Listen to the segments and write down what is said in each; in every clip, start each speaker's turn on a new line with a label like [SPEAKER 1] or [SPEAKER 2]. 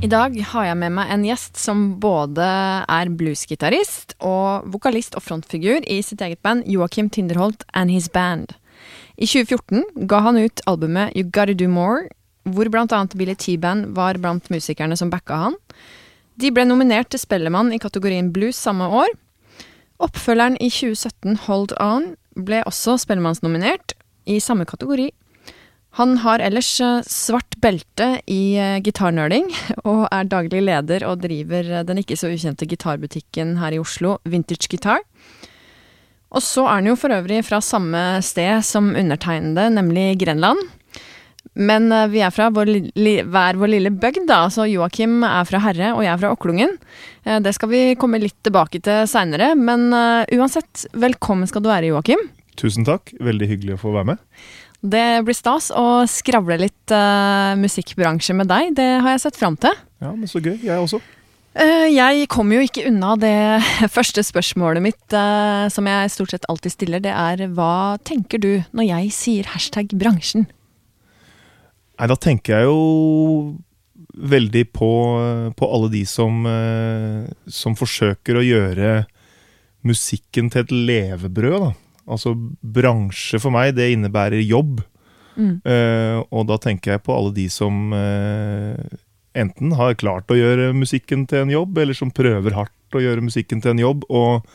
[SPEAKER 1] I dag har jeg med meg en gjest som både er bluesgitarist og vokalist og frontfigur i sitt eget band Joakim Tinderholt and His Band. I 2014 ga han ut albumet You Gotta Do More, hvor annet Billy T-Band var blant musikerne som backa han. De ble nominert til Spellemann i kategorien blues samme år. Oppfølgeren i 2017, Hold On, ble også Spellemannsnominert i samme kategori. Han har ellers eh, svart belte i gitarnøling, og er daglig leder og driver eh, den ikke så ukjente gitarbutikken her i Oslo, Vintage Guitar. Og så er han jo for øvrig fra samme sted som undertegnede, nemlig Grenland. Men vi er fra vår li hver vår lille bygd, da. Så Joakim er fra Herre, og jeg er fra Okklungen. Uh, det skal vi komme litt tilbake til seinere, men uansett, velkommen skal du være, Joakim.
[SPEAKER 2] Tusen takk. Veldig hyggelig å få være med.
[SPEAKER 1] Det blir stas å skravle litt uh, musikkbransje med deg. Det har jeg sett fram til.
[SPEAKER 2] Ja, men så gøy. Jeg også.
[SPEAKER 1] Uh, jeg kommer jo ikke unna det første spørsmålet mitt, uh, som jeg stort sett alltid stiller. Det er hva tenker du når jeg sier hashtag bransjen?
[SPEAKER 2] Nei, da tenker jeg jo veldig på, på alle de som, som forsøker å gjøre musikken til et levebrød, da. Altså bransje for meg, det innebærer jobb. Mm. Uh, og da tenker jeg på alle de som uh, enten har klart å gjøre musikken til en jobb, eller som prøver hardt å gjøre musikken til en jobb. Og,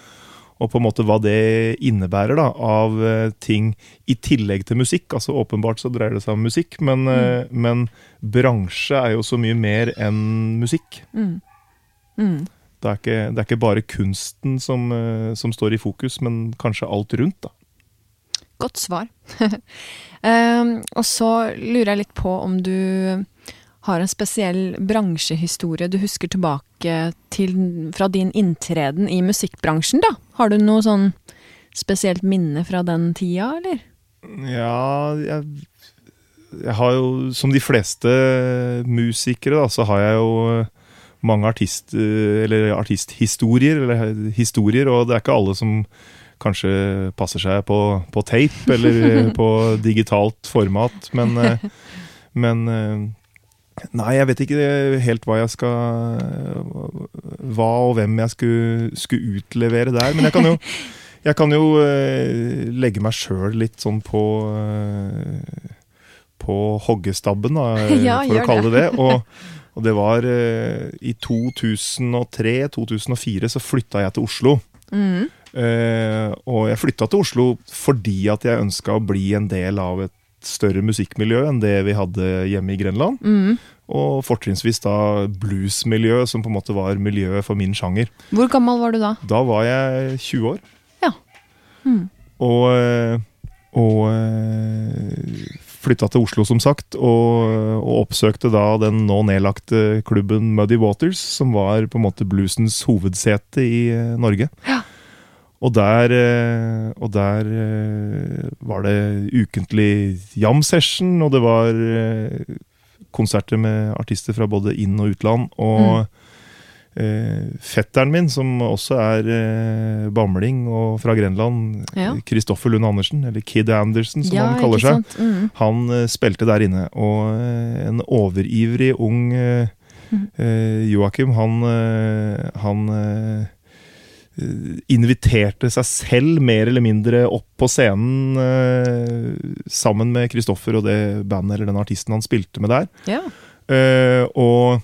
[SPEAKER 2] og på en måte hva det innebærer da, av uh, ting i tillegg til musikk. Altså Åpenbart så dreier det seg om musikk, men, mm. men bransje er jo så mye mer enn musikk. Mm. Mm. Det er ikke, det er ikke bare kunsten som, eh, som, står i fokus, men kanskje alt rundt, da.
[SPEAKER 1] Godt svar. um, og så lurer jeg litt på om du har en spesiell bransjehistorie du husker tilbake til fra din inntreden i musikkbransjen, da? Har du noe sånn spesielt minne fra den tida, eller?
[SPEAKER 2] Ja, jeg, jeg har jo, som de fleste musikere, da, så har jeg jo mange artist, eller artisthistorier, eller historier, og det er ikke alle som kanskje passer seg på, på tape eller på digitalt format, men, eh, men eh, Nei, jeg vet ikke helt hva jeg skal Hva og hvem jeg skulle, skulle utlevere der. Men jeg kan jo, jeg kan jo eh, legge meg sjøl litt sånn på På hoggestabben, da, for å kalle det det. Og, og det var eh, I 2003-2004 så flytta jeg til Oslo. Mm. Eh, og jeg flytta til Oslo fordi at jeg ønska å bli en del av et større musikkmiljø enn det vi hadde hjemme i Grenland. Mm. Og fortrinnsvis da bluesmiljø, som på en måte var miljøet for min sjanger.
[SPEAKER 1] Hvor gammel var du da?
[SPEAKER 2] Da var jeg 20 år.
[SPEAKER 1] Ja. Mm.
[SPEAKER 2] Og, eh, og eh, flytta til Oslo, som sagt, og, og, oppsøkte da den nå nedlagte klubben Muddy Waters, som var på en måte bluesens hovedsete i uh, Norge. Ja. Og der, uh, og der uh, var det ukentlig jam session, og det var konserter med artister fra både inn- og utland. og mm eh, fetteren min, som også er eh, bamling og fra Grenland, Kristoffer ja. Lund Andersen, eller Kid Anderson som ja, han kaller seg, mm. han eh, spilte der inne. Og eh, en overivrig ung eh, mm. Joakim, han, han inviterte seg selv mer eller mindre opp på scenen eh, sammen med Kristoffer og det bandet eller den artisten han spilte med der.
[SPEAKER 1] Ja.
[SPEAKER 2] Eh, og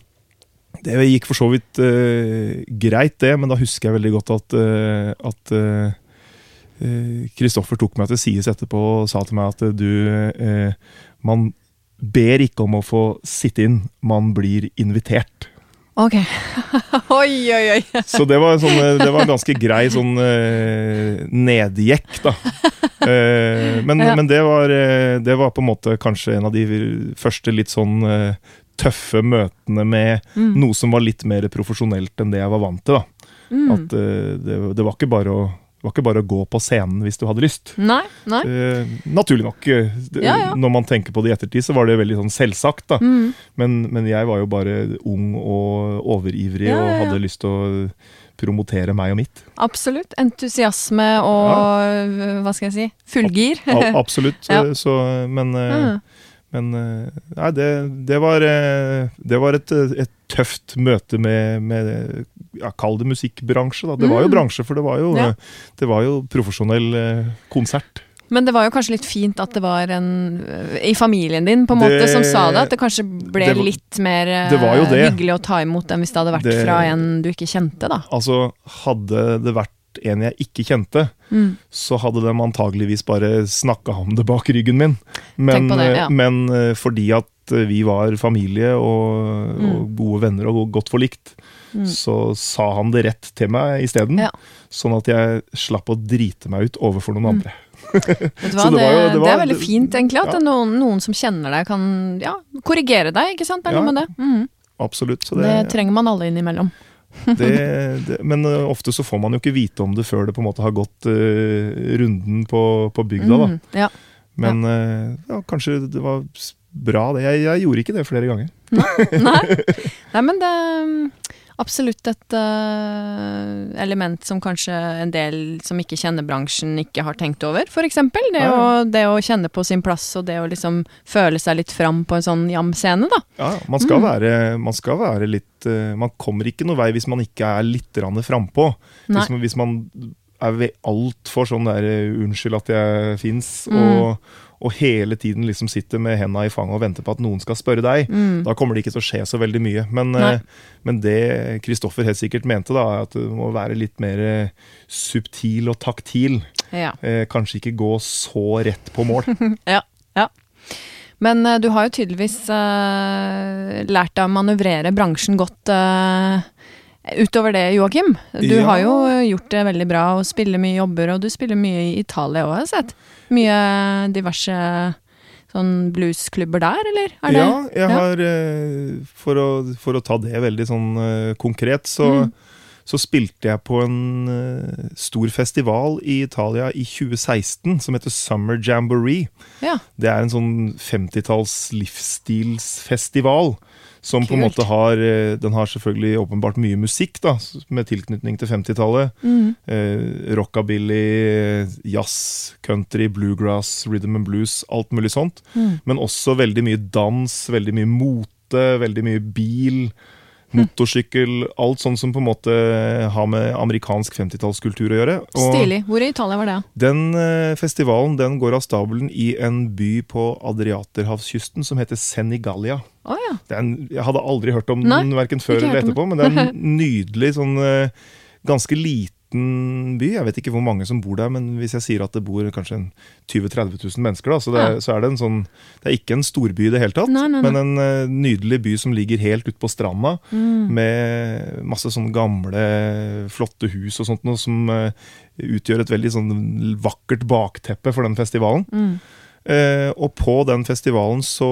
[SPEAKER 2] det gikk for så vidt uh, greit, det, men da husker jeg veldig godt at, uh, at uh, Kristoffer tok meg til sides etterpå og sa til meg at eh, du eh, Man ber ikke om å få sitte inn, man blir invitert.
[SPEAKER 1] Ok. oi, oi, oi.
[SPEAKER 2] Så det var, sånn, eh, det var en ganske grei sånn eh, nedjekk, da. Eh, men,
[SPEAKER 1] Ja.
[SPEAKER 2] men det, var, eh, det var på en måte kanskje en av de første litt sånn eh, tøffe møtene med
[SPEAKER 1] Mm.
[SPEAKER 2] noe som var litt mer profesjonelt enn det jeg var vant til. da.
[SPEAKER 1] Mm.
[SPEAKER 2] At uh, det, det, var ikke bare å, det var ikke bare å gå på scenen hvis du hadde lyst.
[SPEAKER 1] Nei, nei.
[SPEAKER 2] Uh, naturlig nok. eh, det,
[SPEAKER 1] Ja, ja.
[SPEAKER 2] Når man tenker på det i ettertid, så var det veldig sånn selvsagt. da.
[SPEAKER 1] Mm.
[SPEAKER 2] Men, men jeg var jo bare ung og overivrig
[SPEAKER 1] Ja,
[SPEAKER 2] og hadde lyst til å promotere meg og mitt.
[SPEAKER 1] Absolutt. Entusiasme og hva skal jeg si fullgir.
[SPEAKER 2] Absolutt. Så, men
[SPEAKER 1] uh.
[SPEAKER 2] Men eh, nei, det, det var, eh, det var et, et tøft møte med, med ja, Kall det musikkbransje, da. Det var jo
[SPEAKER 1] Mm.
[SPEAKER 2] bransje, for det var jo,
[SPEAKER 1] Ja.
[SPEAKER 2] eh, det var jo profesjonell eh, konsert.
[SPEAKER 1] Men det var jo kanskje litt fint at det var en i familien din på en måte
[SPEAKER 2] Det-
[SPEAKER 1] som sa det. At det kanskje ble
[SPEAKER 2] det
[SPEAKER 1] litt mer eh,
[SPEAKER 2] det var jo det.
[SPEAKER 1] hyggelig å ta imot enn hvis det hadde vært
[SPEAKER 2] Det-
[SPEAKER 1] fra en du ikke kjente, da.
[SPEAKER 2] Altså, hadde det vært en jeg ikke kjente,
[SPEAKER 1] Mm.
[SPEAKER 2] så hadde de antageligvis bare snakka om det bak ryggen min. Men,
[SPEAKER 1] det, ja.
[SPEAKER 2] men eh, fordi at eh, vi var familie og, og gode venner og godt forlikt,
[SPEAKER 1] Mm.
[SPEAKER 2] så sa han det rett til meg isteden.
[SPEAKER 1] Ja.
[SPEAKER 2] Sånn at jeg slapp å drite meg ut overfor noen andre.
[SPEAKER 1] Vet du hva,
[SPEAKER 2] det
[SPEAKER 1] det,
[SPEAKER 2] var jo- det
[SPEAKER 1] det, er veldig fint, egentlig. At
[SPEAKER 2] ja.
[SPEAKER 1] noen, noen som kjenner deg, kan ja, korrigere deg. ikke sant? Det er noe med det. Mm.
[SPEAKER 2] Absolutt. Så
[SPEAKER 1] Det,
[SPEAKER 2] det,
[SPEAKER 1] trenger man alle innimellom.
[SPEAKER 2] det, det, men eh, ofte så får man jo ikke vite om det før det på en måte har gått uh, runden på, på bygda. da.
[SPEAKER 1] Mm. Ja.
[SPEAKER 2] Men uh, ja, kanskje det var bra, det. Jeg, jeg gjorde ikke det flere ganger.
[SPEAKER 1] Nei. Nei, men det er absolutt et uh, element som kanskje en del som ikke kjenner bransjen, ikke har tenkt over. Eksempel det,
[SPEAKER 2] Ja,
[SPEAKER 1] å, det å kjenne på sin plass, og det å liksom føle seg litt fram på en sånn jam-scene, da.
[SPEAKER 2] Ja, man skal,
[SPEAKER 1] Mm.
[SPEAKER 2] være, man skal være litt uh, Man kommer ikke noe vei hvis man ikke er litt frampå. Hvis, man- hvis man er altfor sånn der eh, 'unnskyld at jeg fins',
[SPEAKER 1] Mm.
[SPEAKER 2] og, og hele tiden liksom sitter med henda i fanget og venter på at noen skal spørre deg,
[SPEAKER 1] Mm.
[SPEAKER 2] da kommer det ikke til å skje så veldig mye. Men, eh, men det Kristoffer helt sikkert mente, da, er at du må være litt mer eh, subtil og taktil.
[SPEAKER 1] Ja.
[SPEAKER 2] Eh, kanskje ikke gå så rett på mål.
[SPEAKER 1] ja. ja. Men eh, du har jo tydeligvis eh, lært deg å manøvrere bransjen godt eh, utover det, Joakim. Du
[SPEAKER 2] Ja.
[SPEAKER 1] har jo gjort det veldig bra og spiller mye jobber, og du spiller mye i Italia òg, har jeg sett. Mye diverse sånn bluesklubber der, eller? Er det?
[SPEAKER 2] ja, jeg
[SPEAKER 1] ja.
[SPEAKER 2] har eh, for, å, for å ta det veldig sånn eh, konkret, så,
[SPEAKER 1] Mm.
[SPEAKER 2] så spilte jeg på en eh, stor festival i Italia i 2016 som heter Summer Jamboree.
[SPEAKER 1] Ja.
[SPEAKER 2] Det er en sånn 50-talls livsstilsfestival. Som på en måte har eh, Den har selvfølgelig åpenbart mye musikk, da, med tilknytning til 50-tallet.
[SPEAKER 1] Mm.
[SPEAKER 2] Eh, rockabilly, jazz, country, bluegrass, rhythm and blues, alt mulig sånt.
[SPEAKER 1] Mm.
[SPEAKER 2] Men også veldig mye dans, veldig mye mote, veldig mye bil, motorsykkel. Alt sånn som på en måte har med amerikansk 50-tallskultur å gjøre. Og
[SPEAKER 1] Stilig. Hvor i Italia var det?
[SPEAKER 2] Den eh, festivalen den går av stabelen i en by på Adriaterhavskysten som heter Senigallia.
[SPEAKER 1] Oh, ja.
[SPEAKER 2] Er jeg hadde aldri hørt om den verken før eller etterpå, men det er en nydelig sånn eh, ganske liten by. Jeg vet ikke hvor mange som bor der, men hvis jeg sier at det bor kanskje 20 000-30 000 mennesker, da, så, det er, så er det en sånn Det er ikke en storby i det hele tatt,
[SPEAKER 1] Nei, nei, nei.
[SPEAKER 2] men en eh, nydelig by som ligger helt ute på stranda,
[SPEAKER 1] Mm.
[SPEAKER 2] med masse sånne gamle, flotte hus og sånt noe, som uh, utgjør et veldig sånn vakkert bakteppe for den festivalen.
[SPEAKER 1] Mm.
[SPEAKER 2] Uh, og på den festivalen så,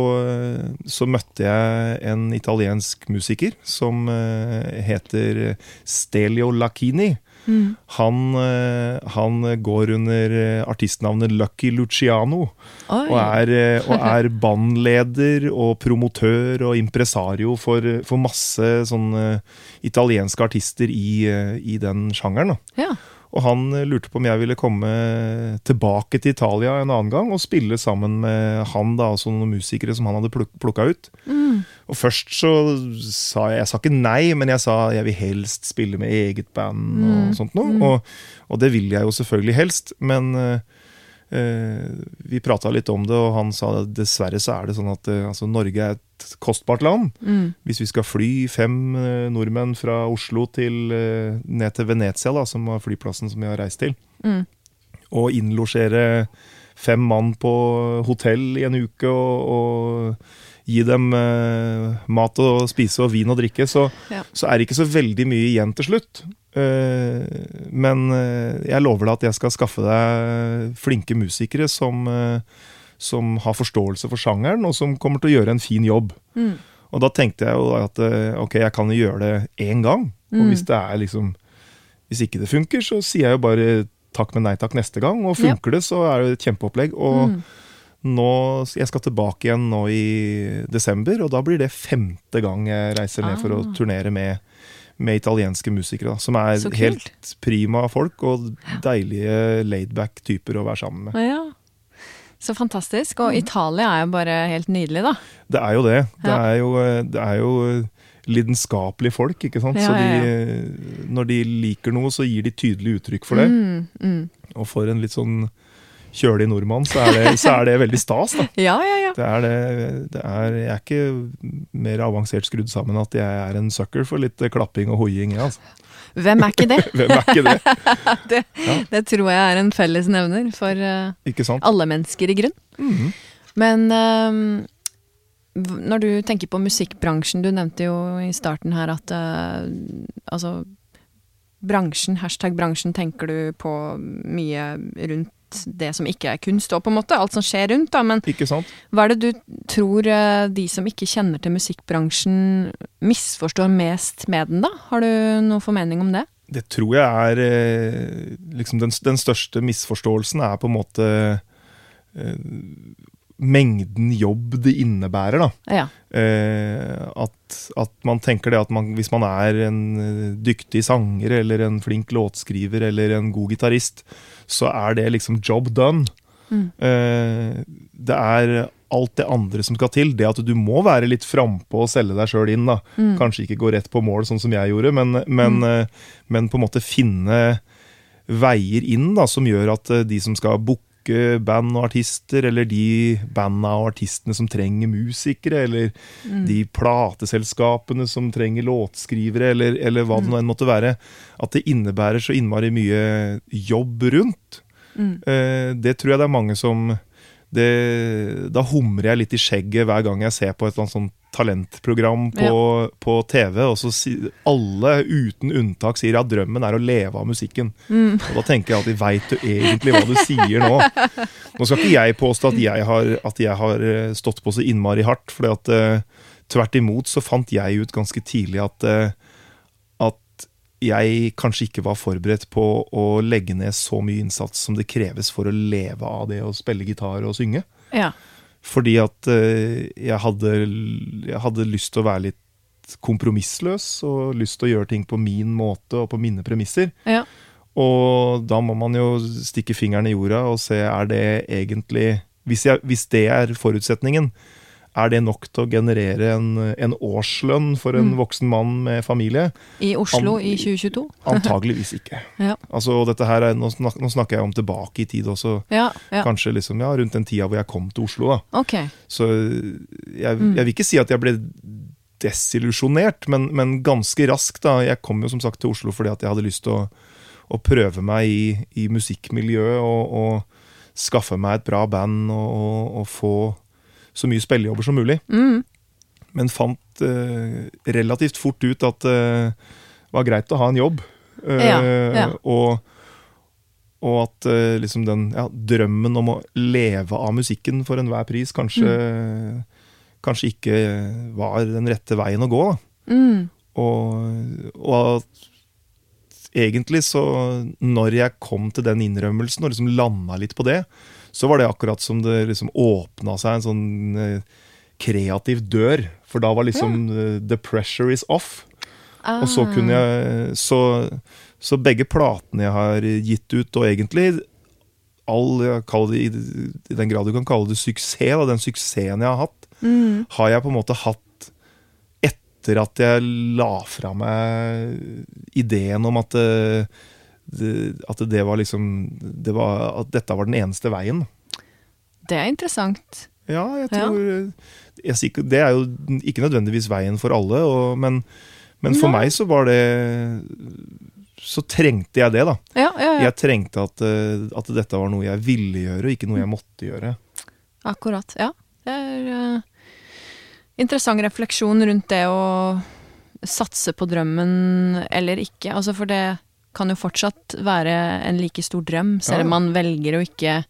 [SPEAKER 2] så møtte jeg en italiensk musiker som uh, heter Stelio Lacchini.
[SPEAKER 1] Mm.
[SPEAKER 2] Han, eh, han går under eh, artistnavnet Lucky Luciano.
[SPEAKER 1] Oi.
[SPEAKER 2] Og er, eh, og er bandleder og promotør og impresario for, for masse sånne italienske artister i, i den sjangeren.
[SPEAKER 1] Ja.
[SPEAKER 2] Og han lurte på om jeg ville komme tilbake til Italia en annen gang og spille sammen med han, da, altså noen musikere som han hadde pluk plukka ut.
[SPEAKER 1] Mm.
[SPEAKER 2] Og først så sa jeg Jeg sa ikke nei, men jeg sa jeg vil helst spille med eget band og
[SPEAKER 1] Mm.
[SPEAKER 2] sånt noe.
[SPEAKER 1] Mm.
[SPEAKER 2] Og, og det vil jeg jo selvfølgelig helst, men eh, vi prata litt om det, og han sa at dessverre så er det sånn at uh, altså, Norge er et kostbart land.
[SPEAKER 1] Mm.
[SPEAKER 2] Hvis vi skal fly fem uh, nordmenn fra Oslo til, ned til Venezia, da, som var flyplassen som vi har reist til,
[SPEAKER 1] Mm.
[SPEAKER 2] å innlosjere fem mann på hotell i en uke og, og gi dem eh, mat og spise og vin og drikke, så,
[SPEAKER 1] Ja.
[SPEAKER 2] så er det ikke så veldig mye igjen til slutt. Eh, men eh, jeg lover deg at jeg skal skaffe deg flinke musikere som, eh, som har forståelse for sjangeren, og som kommer til å gjøre en fin jobb.
[SPEAKER 1] Mm.
[SPEAKER 2] Og da tenkte jeg jo at eh, ok, jeg kan jo gjøre det én gang. Og
[SPEAKER 1] Mm.
[SPEAKER 2] hvis det er liksom Hvis ikke det funker, så sier jeg jo bare takk, men nei takk neste gang. Og funker det, så er det et kjempeopplegg. Og
[SPEAKER 1] Mm.
[SPEAKER 2] Nå, jeg skal tilbake igjen nå i desember, og da blir det femte gang jeg reiser ned for å
[SPEAKER 1] Ah.
[SPEAKER 2] turnere med, med italienske musikere. Da, som er helt prima folk og deilige laidback typer å være sammen med.
[SPEAKER 1] Ja. Så fantastisk. Og
[SPEAKER 2] Mm.
[SPEAKER 1] Italia er jo bare helt nydelig, da.
[SPEAKER 2] Det er jo det. Det er jo, det er jo lidenskapelige folk, ikke sant.
[SPEAKER 1] Ja,
[SPEAKER 2] så de,
[SPEAKER 1] ja,
[SPEAKER 2] når de liker noe, så gir de tydelig uttrykk for det.
[SPEAKER 1] Mm, mm.
[SPEAKER 2] Og for en litt sånn kjølig nordmann, så er det, så er det veldig stas, da.
[SPEAKER 1] Ja, ja, ja.
[SPEAKER 2] Det er det, det er, jeg er ikke mer avansert skrudd sammen at jeg er en sucker for litt klapping og hoiing. Ja, altså.
[SPEAKER 1] Hvem er ikke det?
[SPEAKER 2] Hvem er ikke det?
[SPEAKER 1] det? Det tror jeg er en felles nevner for
[SPEAKER 2] sant?
[SPEAKER 1] alle mennesker, i grunn.
[SPEAKER 2] Mhm.
[SPEAKER 1] Men um, når du tenker på musikkbransjen, du nevnte jo i starten her at uh, altså bransjen, hashtag bransjen, tenker du på mye rundt det som ikke er kunst, og på en måte alt som skjer rundt, da. Men hva er det du tror eh, de som ikke kjenner til musikkbransjen, misforstår mest med den, da? Har du noen formening om det?
[SPEAKER 2] Det tror jeg er eh, liksom den, den største misforståelsen er på en måte eh, mengden jobb det innebærer, da.
[SPEAKER 1] Ja.
[SPEAKER 2] Eh, at, at man tenker det at man, hvis man er en dyktig sanger eller en flink låtskriver eller en god gitarist, så er det liksom job done.
[SPEAKER 1] Mm.
[SPEAKER 2] Eh, det er alt det andre som skal til. Det at du må være litt frampå og selge deg sjøl inn. da.
[SPEAKER 1] Mm.
[SPEAKER 2] Kanskje ikke gå rett på mål, sånn som jeg gjorde, men, men, eh, men på en måte finne veier inn da, som gjør at eh, de som skal booke band og artister, eller de banda og artistene som trenger musikere, eller
[SPEAKER 1] Mm.
[SPEAKER 2] de plateselskapene som trenger låtskrivere, eller, eller hva det nå enn måtte være, at det innebærer så innmari mye jobb rundt.
[SPEAKER 1] Mm.
[SPEAKER 2] Eh, det tror jeg det er mange som det, Da humrer jeg litt i skjegget hver gang jeg ser på et eller annet sånt talentprogram på, på TV, og så si, alle uten unntak sier at drømmen er å leve av musikken.
[SPEAKER 1] Mm.
[SPEAKER 2] Og da tenker jeg at de veit du egentlig hva du sier nå? Nå skal ikke jeg påstå at jeg har, at jeg har eh, stått på så innmari hardt, for at eh, tvert imot så fant jeg ut ganske tidlig at, uh, jeg kanskje ikke var forberedt på å legge ned så mye innsats som det kreves for å leve av det å spille gitar og synge.
[SPEAKER 1] Ja.
[SPEAKER 2] Fordi at eh, jeg, hadde, jeg hadde lyst til å være litt kompromissløs og lyst til å gjøre ting på min måte og på mine premisser.
[SPEAKER 1] Ja.
[SPEAKER 2] Og da må man jo stikke fingeren i jorda og se er det egentlig Hvis, jeg, hvis det er forutsetningen, er det nok til å generere en, en årslønn for en
[SPEAKER 1] Mm.
[SPEAKER 2] voksen mann med familie?
[SPEAKER 1] I Oslo
[SPEAKER 2] An-
[SPEAKER 1] i 2022?
[SPEAKER 2] Antageligvis ikke.
[SPEAKER 1] Ja.
[SPEAKER 2] Altså, her er, nå, snak, nå snakker jeg om tilbake i tid også.
[SPEAKER 1] Ja, ja.
[SPEAKER 2] Kanskje liksom, rundt den tida hvor jeg kom til Oslo. da.
[SPEAKER 1] Ok.
[SPEAKER 2] Så jeg,
[SPEAKER 1] Mm.
[SPEAKER 2] jeg vil ikke si at jeg ble desillusjonert, men, men ganske raskt. da. Jeg kom jo som sagt til Oslo fordi at jeg hadde lyst til å, å prøve meg i, i musikkmiljøet og, og skaffe meg et bra band og, og, og få så mye spillejobber som mulig.
[SPEAKER 1] Mm.
[SPEAKER 2] Men fant eh, relativt fort ut at eh, det var greit å ha en jobb. Eh,
[SPEAKER 1] Ja, ja.
[SPEAKER 2] Og, og at eh, liksom den ja, drømmen om å leve av musikken for enhver pris kanskje, kanskje ikke var den rette veien å gå. Da.
[SPEAKER 1] Mm.
[SPEAKER 2] Og, og at egentlig så Når jeg kom til den innrømmelsen og liksom landa litt på det, så var det akkurat som det liksom åpna seg en sånn eh, kreativ dør. For da var liksom ja. The pressure is off. Og så
[SPEAKER 1] Ah.
[SPEAKER 2] kunne jeg så, så begge platene jeg har gitt ut, og egentlig all, jeg det, i, den grad du kan kalle det suksess, da, den suksessen jeg har hatt,
[SPEAKER 1] Mm.
[SPEAKER 2] har jeg på en måte hatt etter at jeg la fra meg ideen om at uh, at det var liksom det var, At dette var den eneste veien.
[SPEAKER 1] Det er interessant.
[SPEAKER 2] Ja, jeg
[SPEAKER 1] Ja.
[SPEAKER 2] tror jeg, Det er jo ikke nødvendigvis veien for alle, og, men, men for
[SPEAKER 1] Nei.
[SPEAKER 2] meg så var det så trengte jeg det, da.
[SPEAKER 1] Ja, ja, ja.
[SPEAKER 2] Jeg trengte at, eh, at dette var noe jeg ville gjøre, og ikke noe jeg måtte gjøre.
[SPEAKER 1] Akkurat. Ja. Det er uh, interessant refleksjon rundt det å satse på drømmen eller ikke. Altså, for det kan jo fortsatt være en like stor drøm, selv om
[SPEAKER 2] Ja.
[SPEAKER 1] man velger å ikke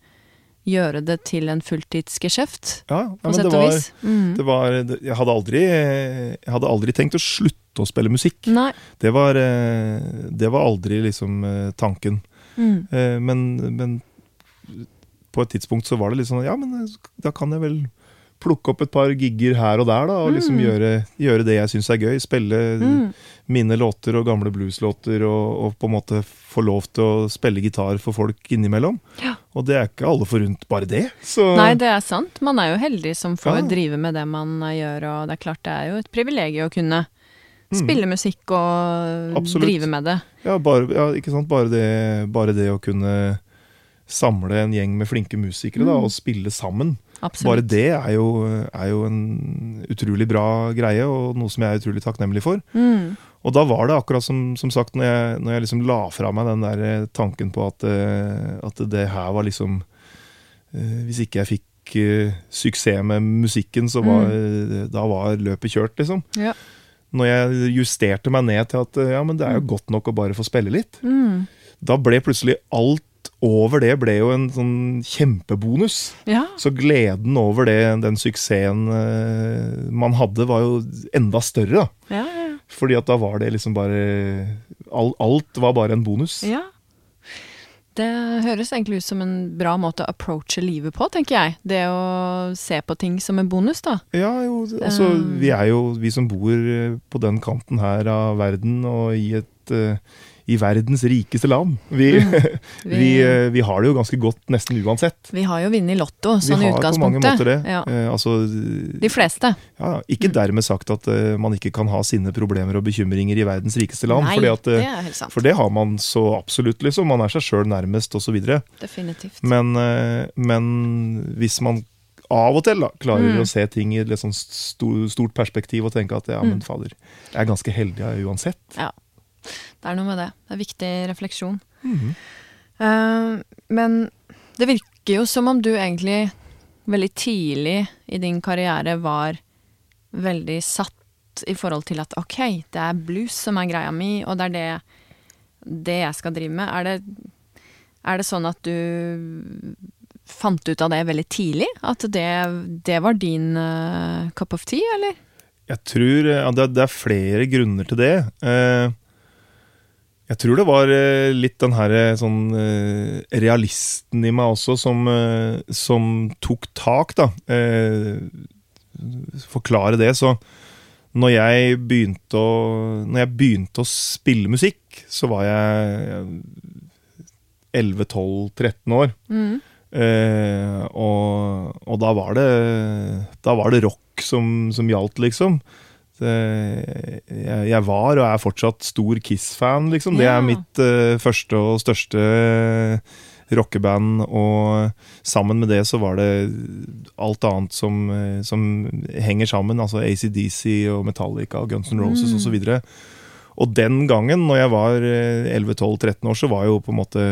[SPEAKER 1] gjøre det til en fulltidsgeskjeft,
[SPEAKER 2] Ja,
[SPEAKER 1] på
[SPEAKER 2] men
[SPEAKER 1] sett
[SPEAKER 2] det
[SPEAKER 1] og
[SPEAKER 2] var,
[SPEAKER 1] vis. Mm.
[SPEAKER 2] det var jeg, hadde aldri, jeg hadde aldri tenkt å slutte å spille musikk. Det var, eh, det var aldri liksom eh, tanken.
[SPEAKER 1] Mm.
[SPEAKER 2] Eh, Men, men på et tidspunkt så var det litt sånn Ja, men da kan jeg vel plukke opp et par gigger her og der, da. Og liksom
[SPEAKER 1] Mm.
[SPEAKER 2] gjøre, gjøre det jeg syns er gøy. Spille
[SPEAKER 1] Mm.
[SPEAKER 2] Mine låter og gamle blueslåter, og, og på en måte få lov til å spille gitar for folk innimellom.
[SPEAKER 1] Ja.
[SPEAKER 2] Og det er ikke alle forunt, bare det. Så
[SPEAKER 1] Nei, det er sant. Man er jo heldig som får
[SPEAKER 2] Ja.
[SPEAKER 1] drive med det man gjør, og det er klart det er jo et privilegium å kunne
[SPEAKER 2] Mm.
[SPEAKER 1] spille musikk og
[SPEAKER 2] Absolutt.
[SPEAKER 1] drive med det.
[SPEAKER 2] ja, bare, ja, ikke sant? Bare, det, bare det å kunne samle en gjeng med flinke musikere da,
[SPEAKER 1] Mm.
[SPEAKER 2] og spille sammen.
[SPEAKER 1] Absolutt.
[SPEAKER 2] Bare det er jo, er jo en utrolig bra greie, og noe som jeg er utrolig takknemlig for.
[SPEAKER 1] Mm.
[SPEAKER 2] Og da var det akkurat som, som sagt, når jeg, når jeg liksom la fra meg den der eh, tanken på at, eh, at det her var liksom eh, Hvis ikke jeg fikk suksess med musikken, så var, mm. da var løpet kjørt, liksom.
[SPEAKER 1] Ja.
[SPEAKER 2] Når jeg justerte meg ned til at ja, men det er jo godt nok å bare få spille litt,
[SPEAKER 1] Mm.
[SPEAKER 2] da ble plutselig alt over det ble jo en sånn kjempebonus.
[SPEAKER 1] Ja.
[SPEAKER 2] Så gleden over det, den suksessen man hadde, var jo enda større. da.
[SPEAKER 1] Ja, ja.
[SPEAKER 2] Fordi at da var det liksom bare all, Alt var bare en bonus.
[SPEAKER 1] Ja. Det høres egentlig ut som en bra måte å approache livet på, tenker jeg. Det å se på ting som en bonus, da.
[SPEAKER 2] Ja, jo, altså
[SPEAKER 1] Um.
[SPEAKER 2] Vi er jo, vi som bor eh, på den kanten her av verden og i et eh, i verdens rikeste land. Vi,
[SPEAKER 1] Mm.
[SPEAKER 2] vi, eh, vi har det jo ganske godt nesten uansett.
[SPEAKER 1] vi har jo vunnet i Lotto, sånn
[SPEAKER 2] utgangspunktet.
[SPEAKER 1] vi
[SPEAKER 2] har på mange måter det.
[SPEAKER 1] Ja.
[SPEAKER 2] Eh, altså,
[SPEAKER 1] De fleste.
[SPEAKER 2] ja, ikke
[SPEAKER 1] Mm.
[SPEAKER 2] dermed sagt at uh, man ikke kan ha sine problemer og bekymringer i verdens rikeste land.
[SPEAKER 1] Nei,
[SPEAKER 2] fordi at, uh,
[SPEAKER 1] det er helt sant.
[SPEAKER 2] for det har man så absolutt, liksom. Man er seg sjøl nærmest, osv.
[SPEAKER 1] Definitivt.
[SPEAKER 2] Men, uh, men hvis man av og til da, klarer
[SPEAKER 1] Mm.
[SPEAKER 2] å se ting i et litt sånn stort perspektiv og tenke at ja, men
[SPEAKER 1] Mm.
[SPEAKER 2] fader, jeg er ganske heldig uansett. uansett.
[SPEAKER 1] Det er noe med det. Det er viktig refleksjon.
[SPEAKER 2] Mhm.
[SPEAKER 1] Eh, men det virker jo som om du egentlig veldig tidlig i din karriere var veldig satt i forhold til at ok, det er blues som er greia mi, og det er det, det jeg skal drive med. Er det, er det sånn at du fant ut av det veldig tidlig? At det, det var din uh, cup of tea, eller?
[SPEAKER 2] Jeg tror ja, det, er- det er flere grunner til det. Eh, jeg tror det var eh, litt den her eh, sånn eh, realisten i meg også som, som tok tak, da. Eh, forklare det, så når jeg begynte å Når jeg begynte å spille musikk, så var jeg 11-12-13 år.
[SPEAKER 1] Mm.
[SPEAKER 2] Eh, og, og da var det Da var det rock som, som gjaldt, liksom. Det, jeg, var og er fortsatt stor Kiss-fan, liksom. Det er mitt eh, første og største rockeband, og sammen med det så var det alt annet som, eh, som henger sammen. Altså ACDC og Metallica og Guns N' Roses
[SPEAKER 1] Mm.
[SPEAKER 2] og så videre. Og den gangen, når jeg var eh, 11-12-13 år, så var jo på en måte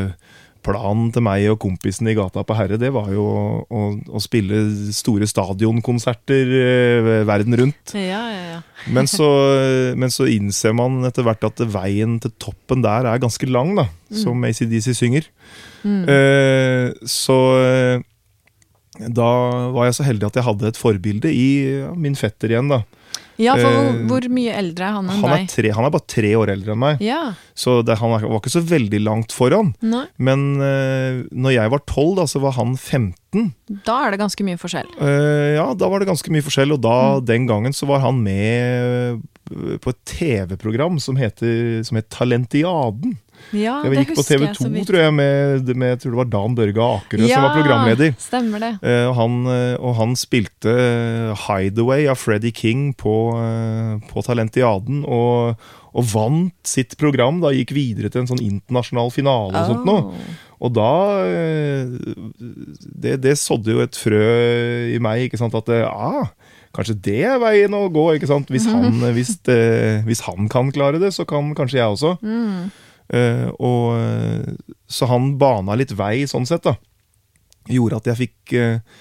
[SPEAKER 2] planen til meg og kompisene i Gata på Herre, det var jo å, å, å spille store stadionkonserter eh, verden rundt.
[SPEAKER 1] Ja, ja, ja.
[SPEAKER 2] Men så, men så innser man etter hvert at veien til toppen der er ganske lang, da, som ACDC synger.
[SPEAKER 1] Mm.
[SPEAKER 2] Eh, så da var jeg så heldig at jeg hadde et forbilde i min fetter igjen, da.
[SPEAKER 1] Ja, for hvor,
[SPEAKER 2] Eh,
[SPEAKER 1] hvor mye eldre er han enn
[SPEAKER 2] Han er,
[SPEAKER 1] deg?
[SPEAKER 2] tre, han er bare tre år eldre enn meg,
[SPEAKER 1] Ja.
[SPEAKER 2] så det, han var ikke så veldig langt foran.
[SPEAKER 1] Nei.
[SPEAKER 2] Men uh, når jeg var tolv, da, så var han 15.
[SPEAKER 1] Da er det ganske mye forskjell.
[SPEAKER 2] Uh, ja, da var det ganske mye forskjell, og da,
[SPEAKER 1] Mm.
[SPEAKER 2] den gangen så var han med på et TV-program som, som het Talentiaden.
[SPEAKER 1] Ja,
[SPEAKER 2] Jeg
[SPEAKER 1] det
[SPEAKER 2] gikk på TV
[SPEAKER 1] jeg så
[SPEAKER 2] 2,
[SPEAKER 1] vidt.
[SPEAKER 2] tror jeg, med, med jeg tror det var Dan Børge Akerø som var programleder.
[SPEAKER 1] stemmer det.
[SPEAKER 2] Eh, og, han, eh, og han spilte eh, 'Hideaway' av Freddie King på, på Talentiaden, og, og vant sitt program. da Gikk videre til en sånn internasjonal finale og sånt noe.
[SPEAKER 1] Oh.
[SPEAKER 2] Og da det, det sådde jo et frø i meg, ikke sant, at ah, kanskje det er veien å gå. ikke sant? Hvis han, hvis, det, hvis han kan klare det, så kan kanskje jeg også.
[SPEAKER 1] Mm.
[SPEAKER 2] Eh, og, eh, så han bana litt vei sånn sett, da. Gjorde at jeg fikk eh,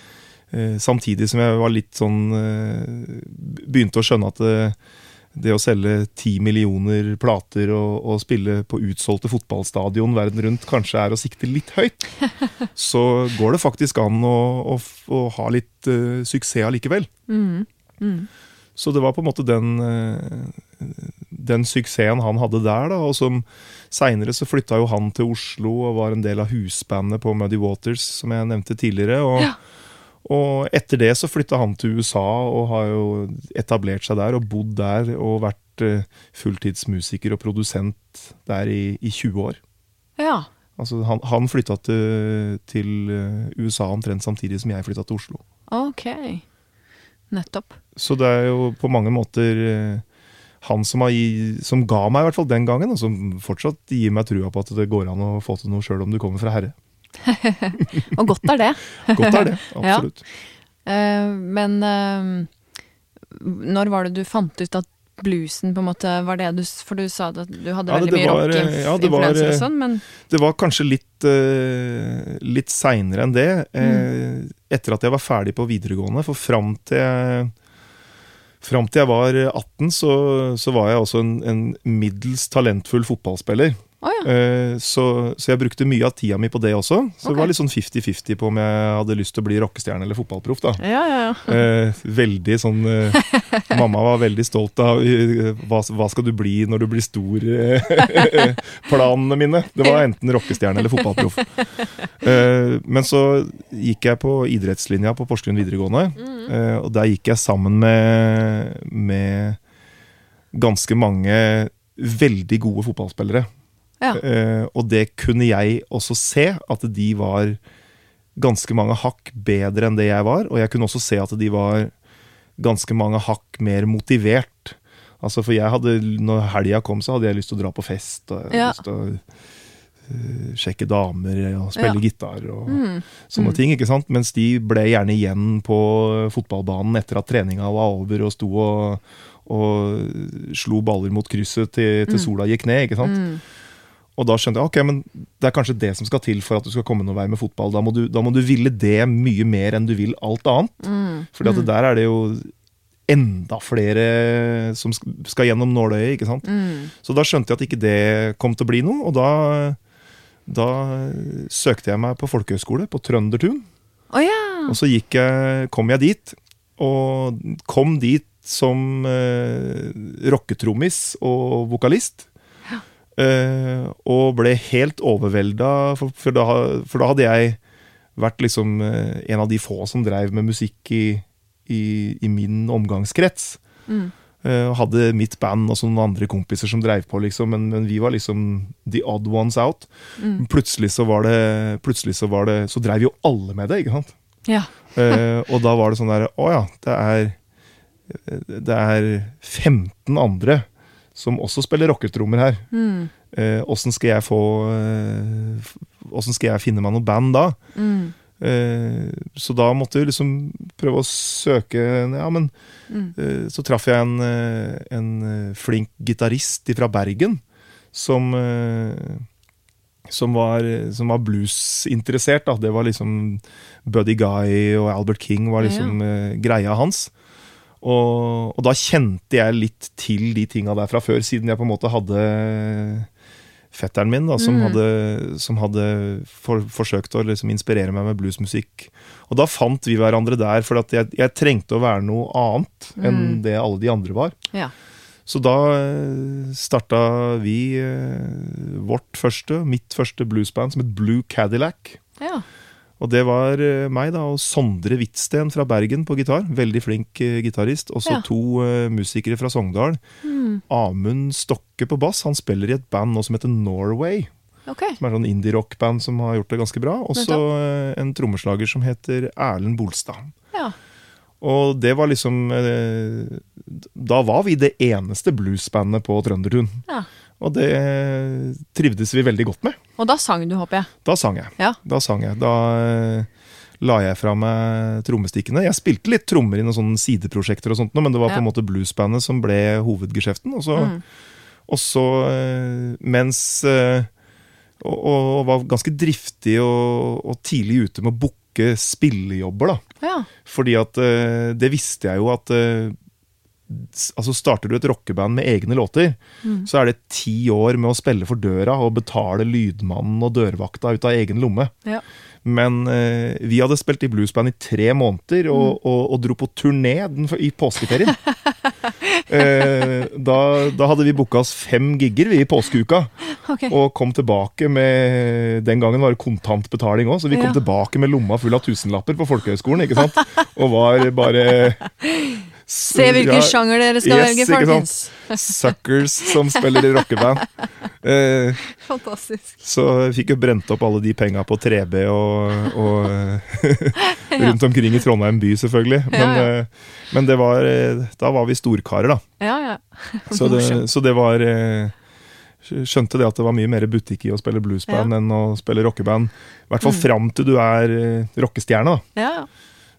[SPEAKER 2] Samtidig som jeg var litt sånn Begynte å skjønne at det, det å selge ti millioner plater og, og spille på utsolgte fotballstadion verden rundt kanskje er å sikte litt høyt, så går det faktisk an å, å, å ha litt uh, suksess allikevel.
[SPEAKER 1] Mm. Mm.
[SPEAKER 2] Så det var på en måte den, eh, den suksessen han hadde der, da, og som seinere så flytta jo han til Oslo og var en del av husbandet på Muddy Waters, som jeg nevnte tidligere. Og,
[SPEAKER 1] Ja.
[SPEAKER 2] og etter det så flytta han til USA og har jo etablert seg der og bodd der og vært eh, fulltidsmusiker og produsent der i, i 20 år.
[SPEAKER 1] Ja.
[SPEAKER 2] Altså han, han flytta til, til eh, USA omtrent samtidig som jeg flytta til Oslo.
[SPEAKER 1] Ok. Nettopp.
[SPEAKER 2] Så det er jo på mange måter eh, han som, har, som ga meg, i hvert fall den gangen, og som fortsatt gir meg trua på at det går an å få til noe sjøl om du kommer fra Herre.
[SPEAKER 1] Og godt er det.
[SPEAKER 2] Godt er det,
[SPEAKER 1] Ja.
[SPEAKER 2] absolutt.
[SPEAKER 1] Eh, men uh, når var det du fant ut at bluesen på en måte var det du For du sa at du hadde
[SPEAKER 2] Ja,
[SPEAKER 1] veldig
[SPEAKER 2] det
[SPEAKER 1] mye
[SPEAKER 2] eh, ja, det var,
[SPEAKER 1] og sånn, men
[SPEAKER 2] Det var kanskje litt, uh, litt seinere enn det. Mm. Etter at jeg var ferdig på videregående. For fram til fram til jeg var 18, så, så var jeg også en, en middels talentfull fotballspiller.
[SPEAKER 1] Å ja.
[SPEAKER 2] Eh, så, så jeg brukte mye av tida mi på det også. Så
[SPEAKER 1] okay.
[SPEAKER 2] det var litt sånn 50-50 på om jeg hadde lyst til å bli rockestjerne eller fotballproff. da.
[SPEAKER 1] Ja, ja, ja.
[SPEAKER 2] Eh, veldig sånn eh, Mamma var veldig stolt av hva, hva skal du bli når du blir stor? planene mine. Det var enten rockestjerne eller fotballproff. Men så gikk jeg på idrettslinja på Porsgrunn videregående. eh, og der gikk jeg sammen med, med ganske mange veldig gode fotballspillere.
[SPEAKER 1] Ja.
[SPEAKER 2] Eh, og det kunne jeg også se, at de var ganske mange hakk bedre enn det jeg var. Og jeg kunne også se at de var ganske mange hakk mer motivert. Altså For jeg hadde, når helga kom, så hadde jeg lyst til å dra på fest. Og jeg
[SPEAKER 1] Ja.
[SPEAKER 2] lyst til å uh, sjekke damer og spille
[SPEAKER 1] Ja.
[SPEAKER 2] gitar og
[SPEAKER 1] Mm.
[SPEAKER 2] sånne
[SPEAKER 1] Mm.
[SPEAKER 2] ting. ikke sant? Mens de ble gjerne igjen på fotballbanen etter at treninga var over og sto og, og slo baller mot krysset til, til
[SPEAKER 1] Mm.
[SPEAKER 2] sola gikk ned. ikke sant?
[SPEAKER 1] Mm.
[SPEAKER 2] Og da skjønte jeg ok, men det er kanskje det som skal til for at du skal komme noen vei med fotball. Da må du, da må du ville det mye mer enn du vil alt annet.
[SPEAKER 1] Mm.
[SPEAKER 2] Fordi at der er det jo enda flere som skal gjennom nåløyet, ikke sant.
[SPEAKER 1] Mm.
[SPEAKER 2] Så da skjønte jeg at ikke det kom til å bli noe, og da, da søkte jeg meg på folkehøyskole på Trøndertun.
[SPEAKER 1] Oh, ja!
[SPEAKER 2] Og så jeg, kom jeg dit, og kom dit som eh, rocketrommis og vokalist. Eh, og ble helt overvelda, for, for, da, for da hadde jeg vært liksom eh, en av de få som dreiv med musikk i, i, i min omgangskrets.
[SPEAKER 1] Mm.
[SPEAKER 2] Uh, hadde mitt band og sånne noen andre kompiser som dreiv på, liksom, men, men vi var liksom the odd ones out.
[SPEAKER 1] Mm.
[SPEAKER 2] Plutselig så var det Plutselig så var det Så dreiv jo alle med det, ikke sant?
[SPEAKER 1] Ja.
[SPEAKER 2] Og da var det sånn derre Å ja, det er Det er 15 andre som også spiller rocketrommer her.
[SPEAKER 1] Mm.
[SPEAKER 2] Eh, skal jeg få eh, skal jeg finne meg noe band da?
[SPEAKER 1] Mm.
[SPEAKER 2] Eh, så da måtte jeg liksom prøve å søke Ja, men
[SPEAKER 1] Mm.
[SPEAKER 2] eh, så traff jeg en, eh, en eh, flink gitarist fra Bergen som som var, som var bluesinteressert. Det var liksom Buddy Guy og Albert King var liksom eh, greia hans. Og, og da kjente jeg litt til de tinga der fra før, siden jeg på en måte hadde fetteren min, da, som
[SPEAKER 1] Mm.
[SPEAKER 2] hadde, som hadde for, forsøkt å liksom inspirere meg med bluesmusikk. Og da fant vi hverandre der, for jeg, jeg trengte å være noe annet enn
[SPEAKER 1] Mm.
[SPEAKER 2] det alle de andre var.
[SPEAKER 1] Ja.
[SPEAKER 2] Så da eh, starta vi eh, vårt første, mitt første bluesband, som het Blue Cadillac.
[SPEAKER 1] ja.
[SPEAKER 2] Og det var eh, meg da, og Sondre Hvitsten fra Bergen på gitar. Veldig flink eh, gitarist. Og så
[SPEAKER 1] Ja.
[SPEAKER 2] to uh, musikere fra Sogndal.
[SPEAKER 1] Mm.
[SPEAKER 2] Amund Stokke på bass. Han spiller i et band nå som heter Norway.
[SPEAKER 1] Okay.
[SPEAKER 2] Som er sånn indie-rock-band som har gjort det ganske bra. Og så eh, en trommeslager som heter Erlend Bolstad.
[SPEAKER 1] Ja.
[SPEAKER 2] Og det var liksom Da var vi det eneste bluesbandet på Trøndertun.
[SPEAKER 1] Ja.
[SPEAKER 2] Og det trivdes vi veldig godt med.
[SPEAKER 1] Og da sang du, håper jeg.
[SPEAKER 2] Da sang jeg.
[SPEAKER 1] Ja.
[SPEAKER 2] Da sang jeg. Da eh, la jeg fra meg trommestikkene. Jeg spilte litt trommer i noen sånne sideprosjekter, og sånt, men det var på
[SPEAKER 1] Ja.
[SPEAKER 2] en måte bluesbandet som ble hovedgeskjeften. Og så,
[SPEAKER 1] Mm.
[SPEAKER 2] Og så, eh, mens eh, og, og var ganske driftig og, og tidlig ute med å booke spillejobber, da.
[SPEAKER 1] Ja.
[SPEAKER 2] Fordi at det visste jeg jo at Altså Starter du et rockeband med egne låter, så er det ti år med å spille for døra og betale lydmannen og dørvakta ut av egen lomme.
[SPEAKER 1] Ja.
[SPEAKER 2] Men eh, vi hadde spilt i bluesband i tre måneder og, og, og dro på turné den, i påskeferien. eh, da, da hadde vi booka oss fem gigger vi i påskeuka,
[SPEAKER 1] Okay.
[SPEAKER 2] og kom tilbake med Den gangen var det kontantbetaling òg, så vi kom
[SPEAKER 1] Ja.
[SPEAKER 2] tilbake med lomma full av tusenlapper på ikke sant? Og var bare
[SPEAKER 1] Se hvilken sjanger dere skal
[SPEAKER 2] Yes,
[SPEAKER 1] velge, folkens.
[SPEAKER 2] Suckers som spiller i rockeband. Eh,
[SPEAKER 1] Fantastisk.
[SPEAKER 2] så jeg fikk jo brent opp alle de penga på 3B og, og rundt omkring i Trondheim by, selvfølgelig. Men,
[SPEAKER 1] Ja, ja.
[SPEAKER 2] eh, men det var eh, Da var vi storkarer, da.
[SPEAKER 1] Ja, ja.
[SPEAKER 2] Så det, så det var eh, Skjønte det at det var mye mer butikk i å spille bluesband enn å spille rockeband. I hvert fall
[SPEAKER 1] Mm.
[SPEAKER 2] fram til du er rockestjerne. da.
[SPEAKER 1] Ja, ja.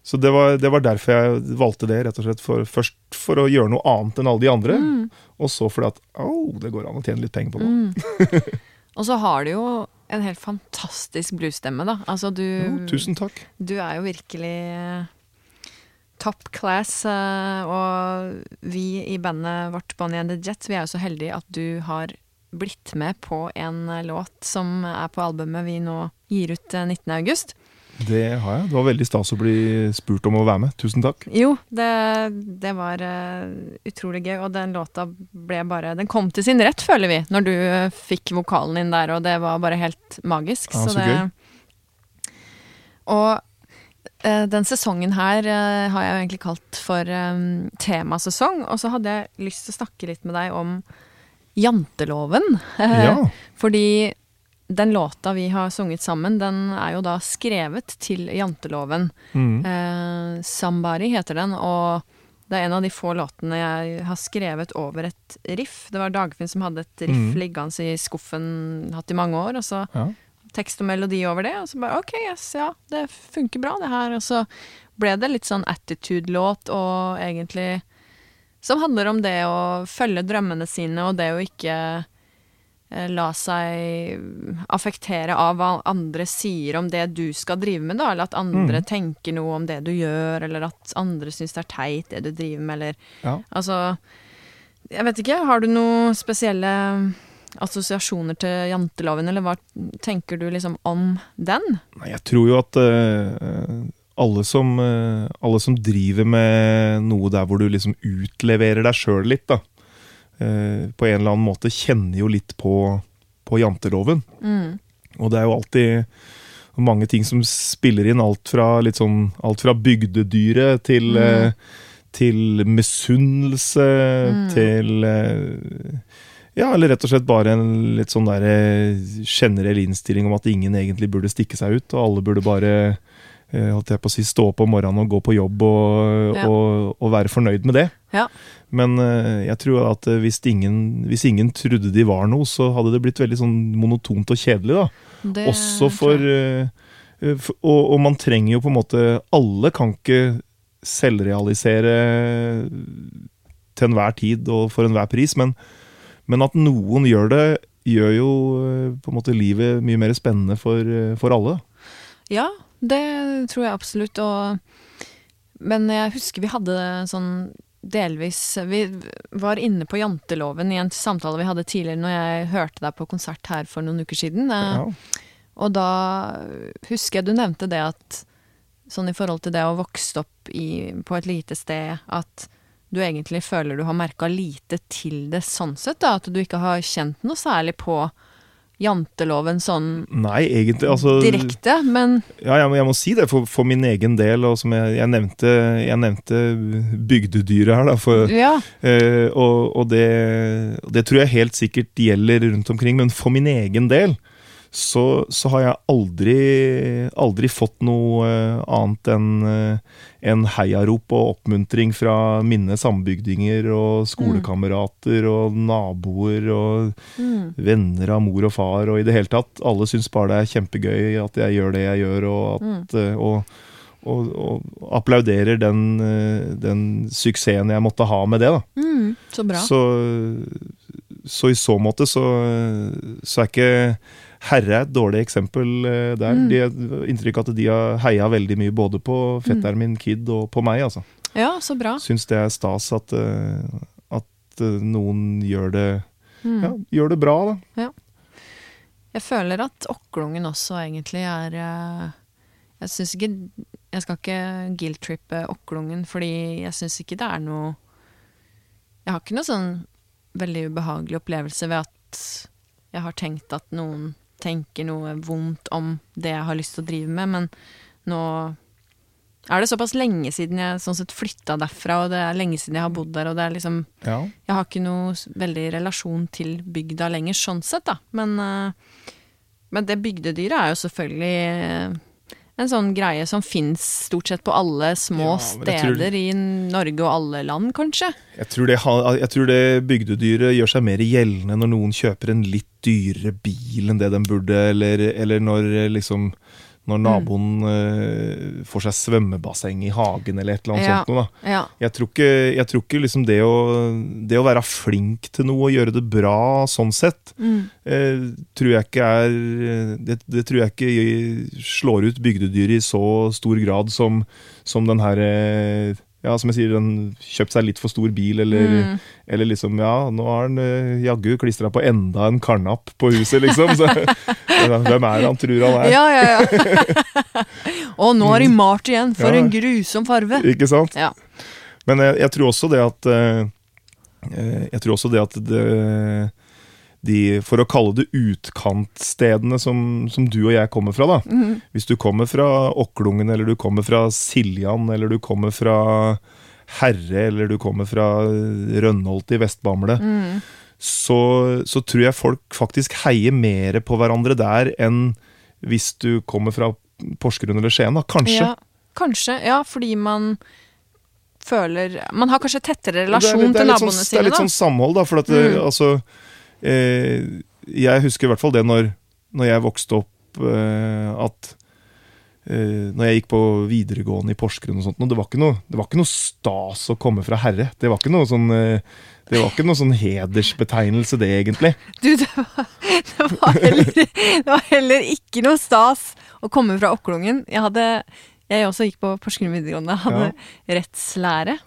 [SPEAKER 2] Så det var, det var derfor jeg valgte det, rett og slett. For, først for å gjøre noe annet enn alle de andre,
[SPEAKER 1] Mm.
[SPEAKER 2] og så fordi at au, det går an å tjene litt penger på det.
[SPEAKER 1] Mm. Og så har du jo en helt fantastisk bluesstemme, da. Altså, du
[SPEAKER 2] Jo, tusen takk.
[SPEAKER 1] Du er jo virkelig eh, top class, eh, og vi i bandet vårt Bonnie and the Jets, vi er jo så heldige at du har blitt med på en eh, låt som er på albumet vi nå gir ut eh, 19. august.
[SPEAKER 2] Det har jeg. Det var veldig stas å bli spurt om å være med. Tusen takk.
[SPEAKER 1] Jo, det, det var eh, utrolig gøy, og den låta ble bare Den kom til sin rett, føler vi, når du eh, fikk vokalen din der, og det var bare helt magisk.
[SPEAKER 2] Ja, så
[SPEAKER 1] det,
[SPEAKER 2] gøy.
[SPEAKER 1] Og eh, den sesongen her har jeg jo egentlig kalt for um, temasesong, og så hadde jeg lyst til å snakke litt med deg om janteloven.
[SPEAKER 2] Ja.
[SPEAKER 1] Fordi den låta vi har sunget sammen, den er jo da skrevet til janteloven.
[SPEAKER 2] Mm.
[SPEAKER 1] Eh, 'Somebody' heter den, og det er en av de få låtene jeg har skrevet over et riff. Det var Dagfinn som hadde et riff
[SPEAKER 2] mm.
[SPEAKER 1] liggende i skuffen hatt i mange år, og så
[SPEAKER 2] Ja.
[SPEAKER 1] tekst og melodi over det, og så bare OK, yes, ja, det funker bra det her. Og så ble det litt sånn attitude-låt, og egentlig som handler om det å følge drømmene sine, og det å ikke la seg affektere av hva andre sier om det du skal drive med, da, eller at andre
[SPEAKER 2] mm.
[SPEAKER 1] tenker noe om det du gjør, eller at andre syns det er teit det du driver med, eller
[SPEAKER 2] Ja.
[SPEAKER 1] Altså, jeg vet ikke, har du noen spesielle assosiasjoner til janteloven, eller hva tenker du liksom om den?
[SPEAKER 2] Nei, jeg tror jo at uh, alle, som, uh, alle som driver med noe der hvor du liksom utleverer deg sjøl litt, da, eh, på en eller annen måte kjenner jo litt på, på janteloven.
[SPEAKER 1] Mm.
[SPEAKER 2] Og det er jo alltid mange ting som spiller inn, alt fra, sånn, alt fra bygdedyret til,
[SPEAKER 1] Mm.
[SPEAKER 2] eh, til misunnelse,
[SPEAKER 1] Mm.
[SPEAKER 2] til eh, Ja, eller rett og slett bare en litt sånn der generell innstilling om at ingen egentlig burde stikke seg ut, og alle burde bare holdt jeg på å si, stå opp om morgenen og gå på jobb og,
[SPEAKER 1] Ja.
[SPEAKER 2] og, og være fornøyd med det.
[SPEAKER 1] Ja.
[SPEAKER 2] Men eh, jeg tror at eh, hvis ingen, hvis ingen trodde de var noe, så hadde det blitt veldig sånn monotont og kjedelig. da.
[SPEAKER 1] Det
[SPEAKER 2] Også for, eh, for og, og man trenger jo på en måte Alle kan ikke selvrealisere til enhver tid og for enhver pris, men, men at noen gjør det, gjør jo på en måte livet mye mer spennende for, for alle.
[SPEAKER 1] Ja, det tror jeg absolutt, og Men jeg husker vi hadde sånn delvis Vi var inne på janteloven i en samtale vi hadde tidligere når jeg hørte deg på konsert her for noen uker siden. eh,
[SPEAKER 2] Ja.
[SPEAKER 1] Og da husker jeg du nevnte det at sånn i forhold til det å vokse opp i, på et lite sted, at du egentlig føler du har merka lite til det sånn sett, da. At du ikke har kjent noe særlig på janteloven sånn
[SPEAKER 2] Nei, egentlig altså,
[SPEAKER 1] direkte, men
[SPEAKER 2] Ja, jeg må, jeg må si det for, for min egen del, og som jeg, jeg nevnte, jeg nevnte bygdedyret her, da. For,
[SPEAKER 1] ja.
[SPEAKER 2] Eh, og og det, det tror jeg helt sikkert gjelder rundt omkring, men for min egen del så, så har jeg aldri, aldri fått noe eh, annet enn eh, en heiarop og oppmuntring fra mine sambygdinger og skolekamerater og naboer og
[SPEAKER 1] Mm.
[SPEAKER 2] venner av mor og far, og i det hele tatt. Alle syns bare det er kjempegøy at jeg gjør det jeg gjør, og, at, mm. og, og, og applauderer den, eh, den suksessen jeg måtte ha med det. da.
[SPEAKER 1] Mm, så bra.
[SPEAKER 2] Så, så i så måte så, så er ikke Herre et dårlig eksempel eh, der.
[SPEAKER 1] Mm.
[SPEAKER 2] De inntrykk at de har heia veldig mye både på fetteren min Kid og på meg. altså.
[SPEAKER 1] Ja, så bra.
[SPEAKER 2] Syns det er stas at, eh, at eh, noen gjør det,
[SPEAKER 1] Mm.
[SPEAKER 2] ja, gjør det bra, da.
[SPEAKER 1] Jeg føler at Okklungen også egentlig er Jeg syns ikke Jeg skal ikke guilt-trippe Okklungen, fordi jeg syns ikke det er noe Jeg har ikke noe sånn veldig ubehagelig opplevelse ved at jeg har tenkt at noen tenker noe vondt om det jeg har lyst til å drive med, men nå er det såpass lenge siden jeg sånn sett flytta derfra, og det er lenge siden jeg har bodd der, og det er liksom
[SPEAKER 2] Ja.
[SPEAKER 1] jeg har ikke noe veldig relasjon til bygda lenger, sånn sett, da. Men, eh, men det bygdedyret er jo selvfølgelig eh, en sånn greie som fins stort sett på alle små
[SPEAKER 2] Ja, steder tror-
[SPEAKER 1] i Norge og alle land, kanskje.
[SPEAKER 2] Jeg tror, det, jeg tror det bygdedyret gjør seg mer gjeldende når noen kjøper en litt dyrere bil enn det den burde, eller, eller når eh, liksom når naboen eh, får seg svømmebasseng i hagen eller et eller annet
[SPEAKER 1] Ja.
[SPEAKER 2] sånt noe.
[SPEAKER 1] Ja.
[SPEAKER 2] Jeg tror ikke, jeg tror ikke liksom det, å, det å være flink til noe og gjøre det bra sånn sett,
[SPEAKER 1] Mm.
[SPEAKER 2] eh, tror jeg ikke er det, det tror jeg ikke slår ut bygdedyr i så stor grad som, som den her eh, Ja, som jeg sier, den kjøpt seg litt for stor bil, eller,
[SPEAKER 1] Mm.
[SPEAKER 2] eller liksom Ja, nå har han eh, jaggu klistra på enda en karnapp på huset, liksom. Så, hvem er han tror han er?
[SPEAKER 1] Ja, ja, ja. og nå har de malt igjen, for
[SPEAKER 2] Ja.
[SPEAKER 1] en grusom farve.
[SPEAKER 2] Ikke sant?
[SPEAKER 1] Ja.
[SPEAKER 2] Men jeg, jeg tror også det at eh, Jeg tror også det at det, de, For å kalle det utkantstedene som, som du og jeg kommer fra, da.
[SPEAKER 1] Mhm.
[SPEAKER 2] Hvis du kommer fra Åklungen, eller du kommer fra Siljan, eller du kommer fra Herre, eller du kommer fra Rønholt i Vestbamble,
[SPEAKER 1] Mm.
[SPEAKER 2] så, så tror jeg folk faktisk heier mer på hverandre der enn hvis du kommer fra Porsgrunn eller Skien, da. Kanskje.
[SPEAKER 1] Ja, kanskje. Ja, fordi man føler Man har kanskje tettere relasjon
[SPEAKER 2] litt- det
[SPEAKER 1] til naboene
[SPEAKER 2] sånn, Det er litt sånn samhold, da. For at
[SPEAKER 1] Mm.
[SPEAKER 2] altså eh, Jeg husker i hvert fall det når, når jeg vokste opp, eh, at eh, Når jeg gikk på videregående i Porsgrunn og sånt, og det var, ikke noe, det var ikke noe stas å komme fra Herre. Det var ikke noe sånn eh, det var ikke noe sånn hedersbetegnelse, det, egentlig.
[SPEAKER 1] Du, det var, det, var heller, det var heller ikke noe stas å komme fra Okklungen. Jeg hadde Jeg også gikk på Porsgrunn videregående. Hadde rettslære.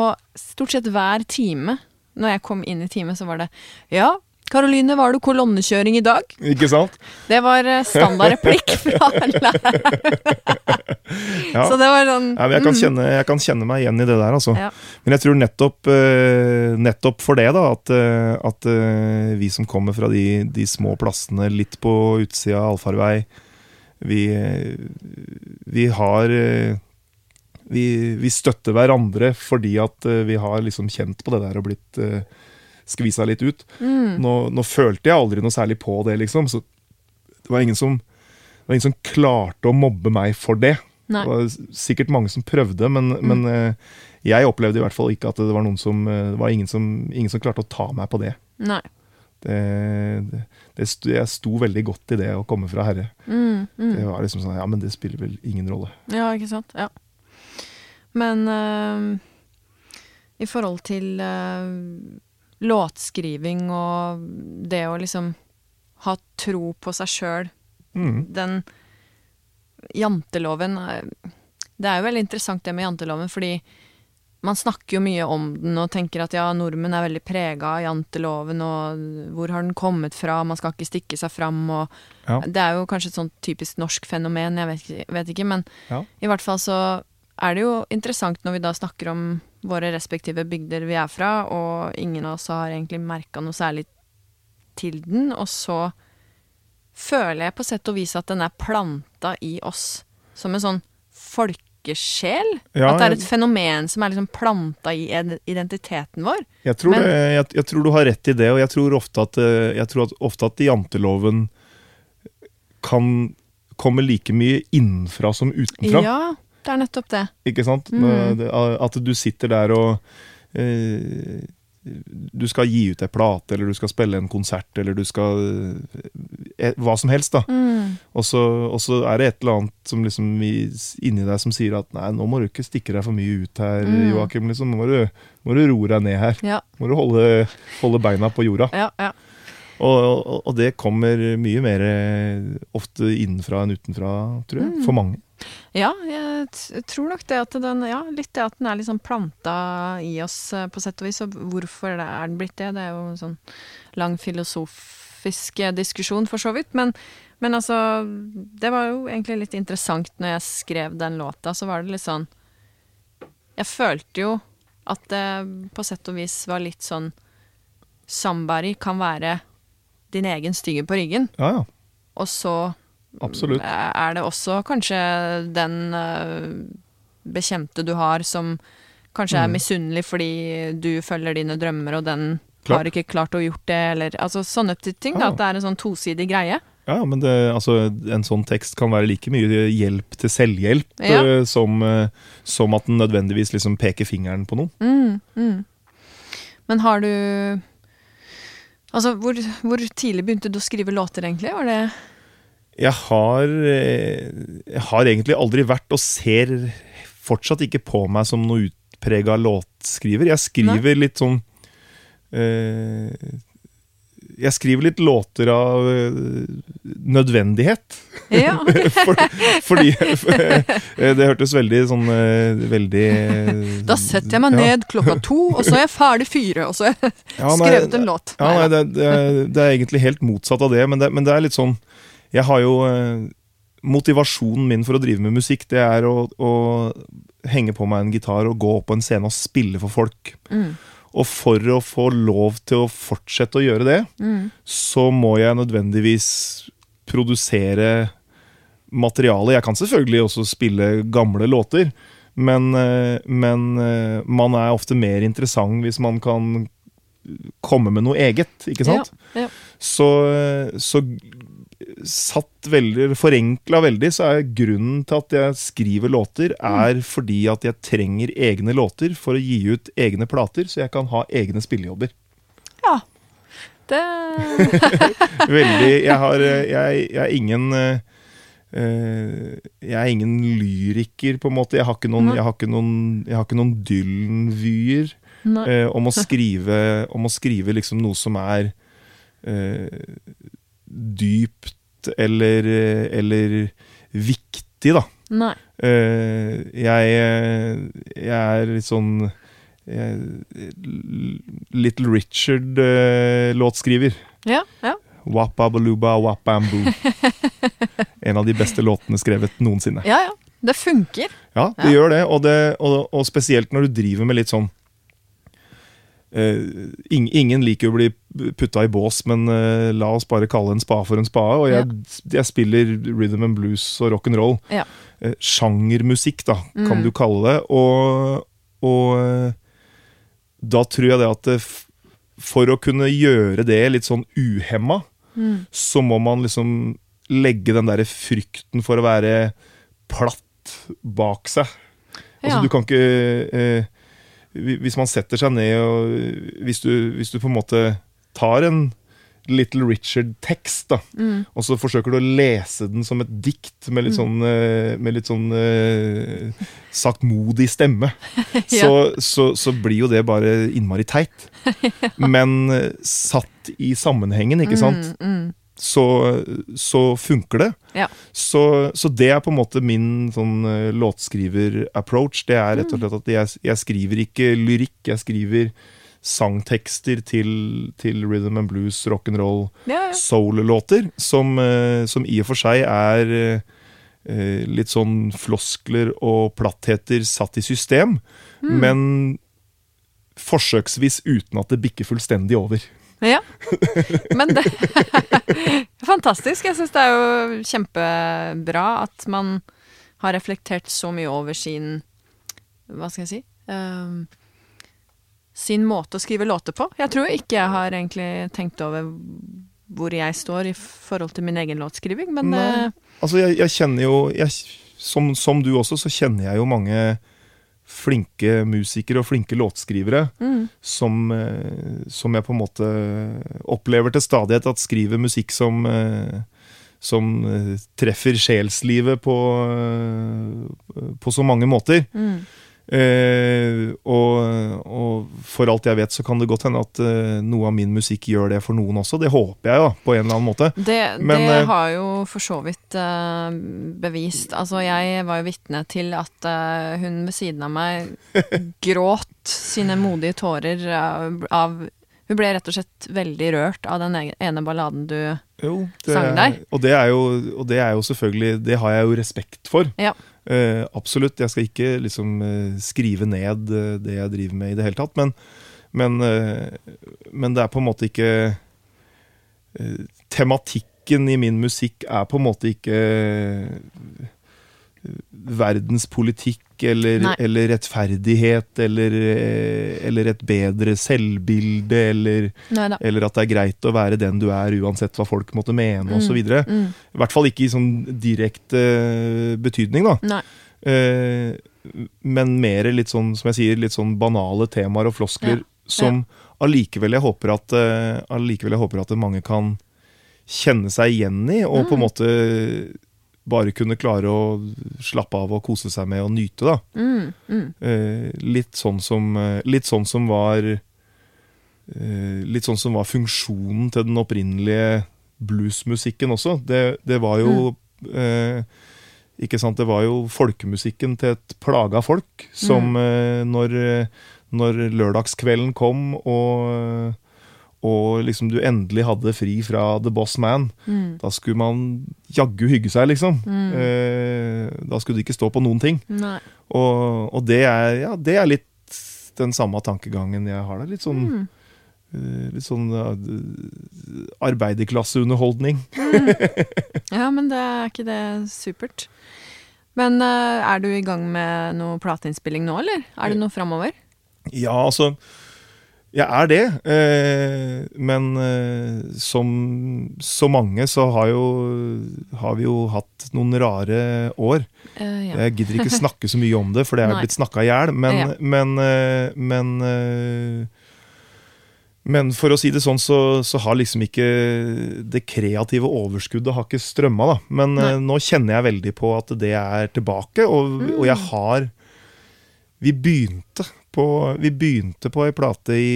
[SPEAKER 1] Og stort sett hver time, når jeg kom inn i teamet, så var det Ja, Karoline, var det kolonnekjøring i dag?
[SPEAKER 2] Ikke sant?
[SPEAKER 1] Det var standardreplikk fra læreren.
[SPEAKER 2] Ja.
[SPEAKER 1] Så det var sånn
[SPEAKER 2] Ja, jeg, kan
[SPEAKER 1] mm.
[SPEAKER 2] kjenne, jeg kan kjenne meg igjen i det der, altså.
[SPEAKER 1] Ja.
[SPEAKER 2] Men jeg tror nettopp, eh, nettopp for det, da, at, eh, at eh, vi som kommer fra de, de små plassene litt på utsida av allfarvei, vi, eh, vi har eh, vi, vi støtter hverandre fordi at eh, vi har liksom kjent på det der og blitt uh, skvisa litt ut.
[SPEAKER 1] Mm.
[SPEAKER 2] Nå, nå følte jeg aldri noe særlig på det, liksom. Så det var ingen som, var ingen som klarte å mobbe meg for det.
[SPEAKER 1] Nei.
[SPEAKER 2] Det var sikkert mange som prøvde, men, men uh, jeg opplevde i hvert fall ikke at det var som Det var ingen som, ingen som klarte å ta meg på det.
[SPEAKER 1] Nei.
[SPEAKER 2] det, det, det sto, jeg sto veldig godt i det å komme fra Herre.
[SPEAKER 1] Mm, mm.
[SPEAKER 2] Det var liksom sånn Ja, men det spiller vel ingen rolle.
[SPEAKER 1] Ja, ikke sant. Ja. Men uh, i forhold til uh, låtskriving og det å liksom ha tro på seg sjøl,
[SPEAKER 2] Mm.
[SPEAKER 1] den janteloven eh, Det er jo veldig interessant det med janteloven, fordi man snakker jo mye om den og tenker at ja, nordmenn er veldig prega av janteloven, og hvor har den kommet fra, man skal ikke stikke seg fram, og
[SPEAKER 2] Ja.
[SPEAKER 1] Det er jo kanskje et sånt typisk norsk fenomen, jeg vet vet ikke men
[SPEAKER 2] Ja.
[SPEAKER 1] i hvert fall så er det jo interessant når vi da snakker om våre respektive bygder vi er fra, og ingen av oss har egentlig merka noe særlig til den, og så føler jeg på sett og vis at den er planta i oss som en sånn folkesjel.
[SPEAKER 2] Ja,
[SPEAKER 1] at det er et fenomen som er liksom planta i identiteten vår.
[SPEAKER 2] Jeg tror,
[SPEAKER 1] Men-
[SPEAKER 2] det, jeg, jeg tror du har rett i det, og jeg tror ofte at, eh, jeg tror at, ofte at janteloven kan komme like mye innenfra som utenfra.
[SPEAKER 1] Ja, det er nettopp det.
[SPEAKER 2] Ikke sant? Mm. At du sitter der og eh, du skal gi ut ei plate, eller du skal spille en konsert, eller du skal eh, Hva som helst, da.
[SPEAKER 1] Mm.
[SPEAKER 2] Og så, og så er det et eller annet som liksom inni deg som sier at nei, nå må du ikke stikke deg for mye ut her,
[SPEAKER 1] Mm.
[SPEAKER 2] Joakim. Liksom. Nå må du, må du roe deg ned her.
[SPEAKER 1] Ja,
[SPEAKER 2] Må du holde, holde beina på jorda.
[SPEAKER 1] ja, ja.
[SPEAKER 2] Og, og, og det kommer mye mer eh, ofte innenfra enn utenfra, tror jeg.
[SPEAKER 1] Mm.
[SPEAKER 2] For mange.
[SPEAKER 1] Ja, jeg tror nok det at den Ja, litt det at den er liksom planta i oss eh, på sett og vis. Og hvorfor det er den blitt det, det er jo en sånn lang filosofisk eh, diskusjon, for så vidt. Men, men altså Det var jo egentlig litt interessant når jeg skrev den låta, så var det litt sånn Jeg følte jo at det på sett og vis var litt sånn Somebody kan være din egen stygge på ryggen,
[SPEAKER 2] Ja, ja.
[SPEAKER 1] og så
[SPEAKER 2] Absolutt.
[SPEAKER 1] er det også kanskje den eh, bekjente du har som kanskje er
[SPEAKER 2] Mm.
[SPEAKER 1] misunnelig fordi du følger dine drømmer, og den
[SPEAKER 2] Klart.
[SPEAKER 1] har ikke klart å gjort det, eller altså sånne ting. Da, at det er en sånn tosidig greie.
[SPEAKER 2] Ja, men det, altså, en sånn tekst kan være like mye hjelp til selvhjelp
[SPEAKER 1] Ja.
[SPEAKER 2] eh, som, eh, som at den nødvendigvis liksom peker fingeren på noen.
[SPEAKER 1] Mm, mm. Men har du Altså, hvor, hvor tidlig begynte du å skrive låter, egentlig? Var det
[SPEAKER 2] Jeg har, eh, jeg har egentlig aldri vært, og ser fortsatt ikke på meg som noe utprega låtskriver. Jeg skriver litt sånn øh, Jeg skriver litt låter av eh, nødvendighet.
[SPEAKER 1] Ja.
[SPEAKER 2] For, fordi for, Det hørtes veldig sånn Veldig
[SPEAKER 1] Da setter jeg meg
[SPEAKER 2] Ja.
[SPEAKER 1] ned klokka to, og så er jeg ferdig fire, og så har jeg
[SPEAKER 2] Ja, nei,
[SPEAKER 1] skrevet en låt.
[SPEAKER 2] Ja, nei,
[SPEAKER 1] Neida.
[SPEAKER 2] det, det, er, det er egentlig helt motsatt av det, men det, men det er litt sånn Jeg har jo eh, Motivasjonen min for å drive med musikk, det er å, å henge på meg en gitar og gå opp på en scene og spille for folk.
[SPEAKER 1] Mm,
[SPEAKER 2] Og for å få lov til å fortsette å gjøre det,
[SPEAKER 1] mm,
[SPEAKER 2] så må jeg nødvendigvis produsere materiale. Jeg kan selvfølgelig også spille gamle låter, men, eh, men eh, man er ofte mer interessant hvis man kan komme med noe eget, ikke sant?
[SPEAKER 1] Ja, ja.
[SPEAKER 2] Så, så satt veldig, forenkla veldig, så er grunnen til at jeg skriver låter, er fordi at jeg trenger egne låter for å gi ut egne plater, så jeg kan ha egne spillejobber.
[SPEAKER 1] ja. Det
[SPEAKER 2] Veldig Jeg har eh, Jeg, jeg er ingen eh, Jeg er ingen lyriker, på en måte. Jeg har ikke noen, jeg har ikke noen, jeg har ikke noen Dylan-vyer eh, om, å skrive, om å skrive liksom noe som er uh, dypt eller, eh, eller viktig, da.
[SPEAKER 1] Nei.
[SPEAKER 2] Eh, jeg, eh, jeg er litt sånn jeg, Little Richard-låtskriver.
[SPEAKER 1] Ja, ja.
[SPEAKER 2] Wapabaluba wapambu. En av de beste låtene skrevet noensinne.
[SPEAKER 1] Ja, ja. Det funker.
[SPEAKER 2] Ja, det
[SPEAKER 1] Ja.
[SPEAKER 2] gjør det og, det, og, og spesielt når du driver med litt sånn eh, Ingen liker å bli putta i bås, men eh, la oss bare kalle en spade for en spade. Og jeg, jeg spiller rhythm and blues og rock and roll.
[SPEAKER 1] Ja.
[SPEAKER 2] Eh, sjangermusikk, da, kan
[SPEAKER 1] Mm.
[SPEAKER 2] du kalle det. Og, og eh, da tror jeg det at det, for å kunne gjøre det litt sånn uhemma,
[SPEAKER 1] Mm.
[SPEAKER 2] så må man liksom legge den derre frykten for å være platt bak seg. Altså, du kan ikke eh, Hvis man setter seg ned og hvis du, hvis du på en måte tar en Little Richard-tekst, da,
[SPEAKER 1] Mm.
[SPEAKER 2] og så forsøker du å lese den som et dikt med litt sånn, eh, med litt sånn uh, saktmodig stemme, så, så, så blir jo det bare innmari teit. Men eh, satt i sammenhengen, ikke sant,
[SPEAKER 1] Mm, mm.
[SPEAKER 2] Så, så funker det.
[SPEAKER 1] Ja.
[SPEAKER 2] Så, så det er på en måte min sånn eh, låtskriver-approach. Det er rett og slett at jeg, jeg skriver ikke lyrikk, jeg skriver sangtekster til, til rhythm and blues, rock'n'roll,
[SPEAKER 1] Ja, ja.
[SPEAKER 2] soul-låter, som, eh, som i og for seg er eh, eh, litt sånn floskler og plattheter satt i system,
[SPEAKER 1] Mm.
[SPEAKER 2] men forsøksvis uten at det bikker fullstendig over.
[SPEAKER 1] Ja, men det Fantastisk. Jeg syns det er jo kjempebra at man har reflektert så mye over sin Hva skal jeg si ehm, Sin måte å skrive låter på. Jeg tror ikke jeg har egentlig tenkt over hvor jeg står i forhold til min egen låtskriving, men eh,
[SPEAKER 2] Altså, jeg, jeg kjenner jo jeg, som, som du også, så kjenner jeg jo mange flinke musikere og flinke låtskrivere
[SPEAKER 1] Mm.
[SPEAKER 2] som, eh, som jeg på en måte opplever til stadighet at skriver musikk som eh, som eh, treffer sjelslivet på, på så mange måter.
[SPEAKER 1] Mm.
[SPEAKER 2] Eh, og, og for alt jeg vet, så kan det godt hende at eh, noe av min musikk gjør det for noen også. Det håper jeg, da, på en eller annen måte.
[SPEAKER 1] Det,
[SPEAKER 2] Men,
[SPEAKER 1] det
[SPEAKER 2] eh,
[SPEAKER 1] har jo for så vidt bevist Altså, jeg var jo vitne til at hun ved siden av meg gråt sine modige tårer av Hun ble rett og slett veldig rørt av den ene balladen du
[SPEAKER 2] Jo, det,
[SPEAKER 1] Sang der?
[SPEAKER 2] Og det, er jo, og det er jo selvfølgelig Det har jeg jo respekt for.
[SPEAKER 1] Ja.
[SPEAKER 2] Uh, absolutt. Jeg skal ikke liksom eh, skrive ned eh, det jeg driver med i det hele tatt, men, men, uh, men det er på en måte ikke uh, Tematikken i min musikk er på en måte ikke eh, eller, eller rettferdighet eller, eh, eller et bedre selvbilde eller eller at det er greit å være den du er, uansett hva folk måtte mene,
[SPEAKER 1] Mm.
[SPEAKER 2] osv. I
[SPEAKER 1] Mm.
[SPEAKER 2] hvert fall ikke i sånn direkte eh, betydning, da.
[SPEAKER 1] Nei.
[SPEAKER 2] Eh, men mer litt sånn, som jeg sier, litt sånn banale temaer og floskler
[SPEAKER 1] Ja.
[SPEAKER 2] som allikevel jeg håper at eh, allikevel jeg håper at mange kan kjenne seg igjen i, og på en
[SPEAKER 1] Mm.
[SPEAKER 2] måte bare kunne klare å slappe av og kose seg med og nyte, da.
[SPEAKER 1] Mm. Mm.
[SPEAKER 2] Eh, litt sånn som eh, Litt sånn som var eh, Litt sånn som var funksjonen til den opprinnelige bluesmusikken også. Det, det var jo eh, Ikke sant, det var jo folkemusikken til et plaga folk som eh, når, når lørdagskvelden kom og og liksom du endelig hadde fri fra The Boss Man,
[SPEAKER 1] Mm.
[SPEAKER 2] da skulle man jaggu hygge seg, liksom.
[SPEAKER 1] Mm.
[SPEAKER 2] Eh, da skulle det ikke stå på noen ting. Og, og det, er, ja, det er litt den samme tankegangen jeg har der. Litt sånn,
[SPEAKER 1] Mm.
[SPEAKER 2] eh, litt sånn d- arbeiderklasseunderholdning.
[SPEAKER 1] Ja, men det er ikke det supert. Men eh, er du i gang med noe plateinnspilling nå, eller? Er det noe framover?
[SPEAKER 2] Ja, altså Jeg er det. Eh, men eh, som så mange så har, jo, har vi jo hatt noen rare år.
[SPEAKER 1] Uh, ja.
[SPEAKER 2] Jeg gidder ikke snakke så mye om det, for det er
[SPEAKER 1] Nei.
[SPEAKER 2] blitt snakka i hjel. Men,
[SPEAKER 1] Ja.
[SPEAKER 2] men, eh, men, eh, men for å si det sånn, så, så har liksom ikke det kreative overskuddet har ikke strømma, da. Men eh, nå kjenner jeg veldig på at det er tilbake, og, og jeg har Vi begynte på, vi begynte på ei plate i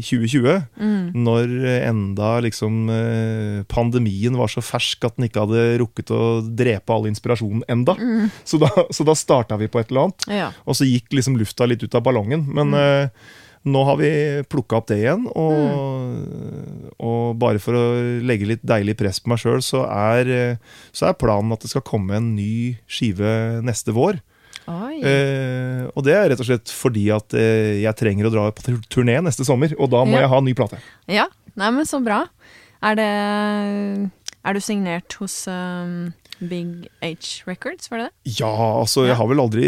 [SPEAKER 2] 2020.
[SPEAKER 1] Mm.
[SPEAKER 2] Når enda liksom eh, pandemien var så fersk at den ikke hadde rukket å drepe all inspirasjonen enda.
[SPEAKER 1] Mm.
[SPEAKER 2] Så da, så da starta vi på et eller annet,
[SPEAKER 1] Ja.
[SPEAKER 2] og så gikk liksom lufta litt ut av ballongen. Men eh, nå har vi plukka opp det igjen, og, og bare for å legge litt deilig press på meg sjøl, så, eh, så er planen at det skal komme en ny skive neste vår. Eh, og det er rett og slett fordi at eh, jeg trenger å dra på turné neste sommer, og da må
[SPEAKER 1] Ja.
[SPEAKER 2] jeg ha en ny plate.
[SPEAKER 1] Ja, nei, men så bra. Er det Er du signert hos um, Big H Records, var det det?
[SPEAKER 2] Ja, altså,
[SPEAKER 1] Ja.
[SPEAKER 2] jeg har vel aldri,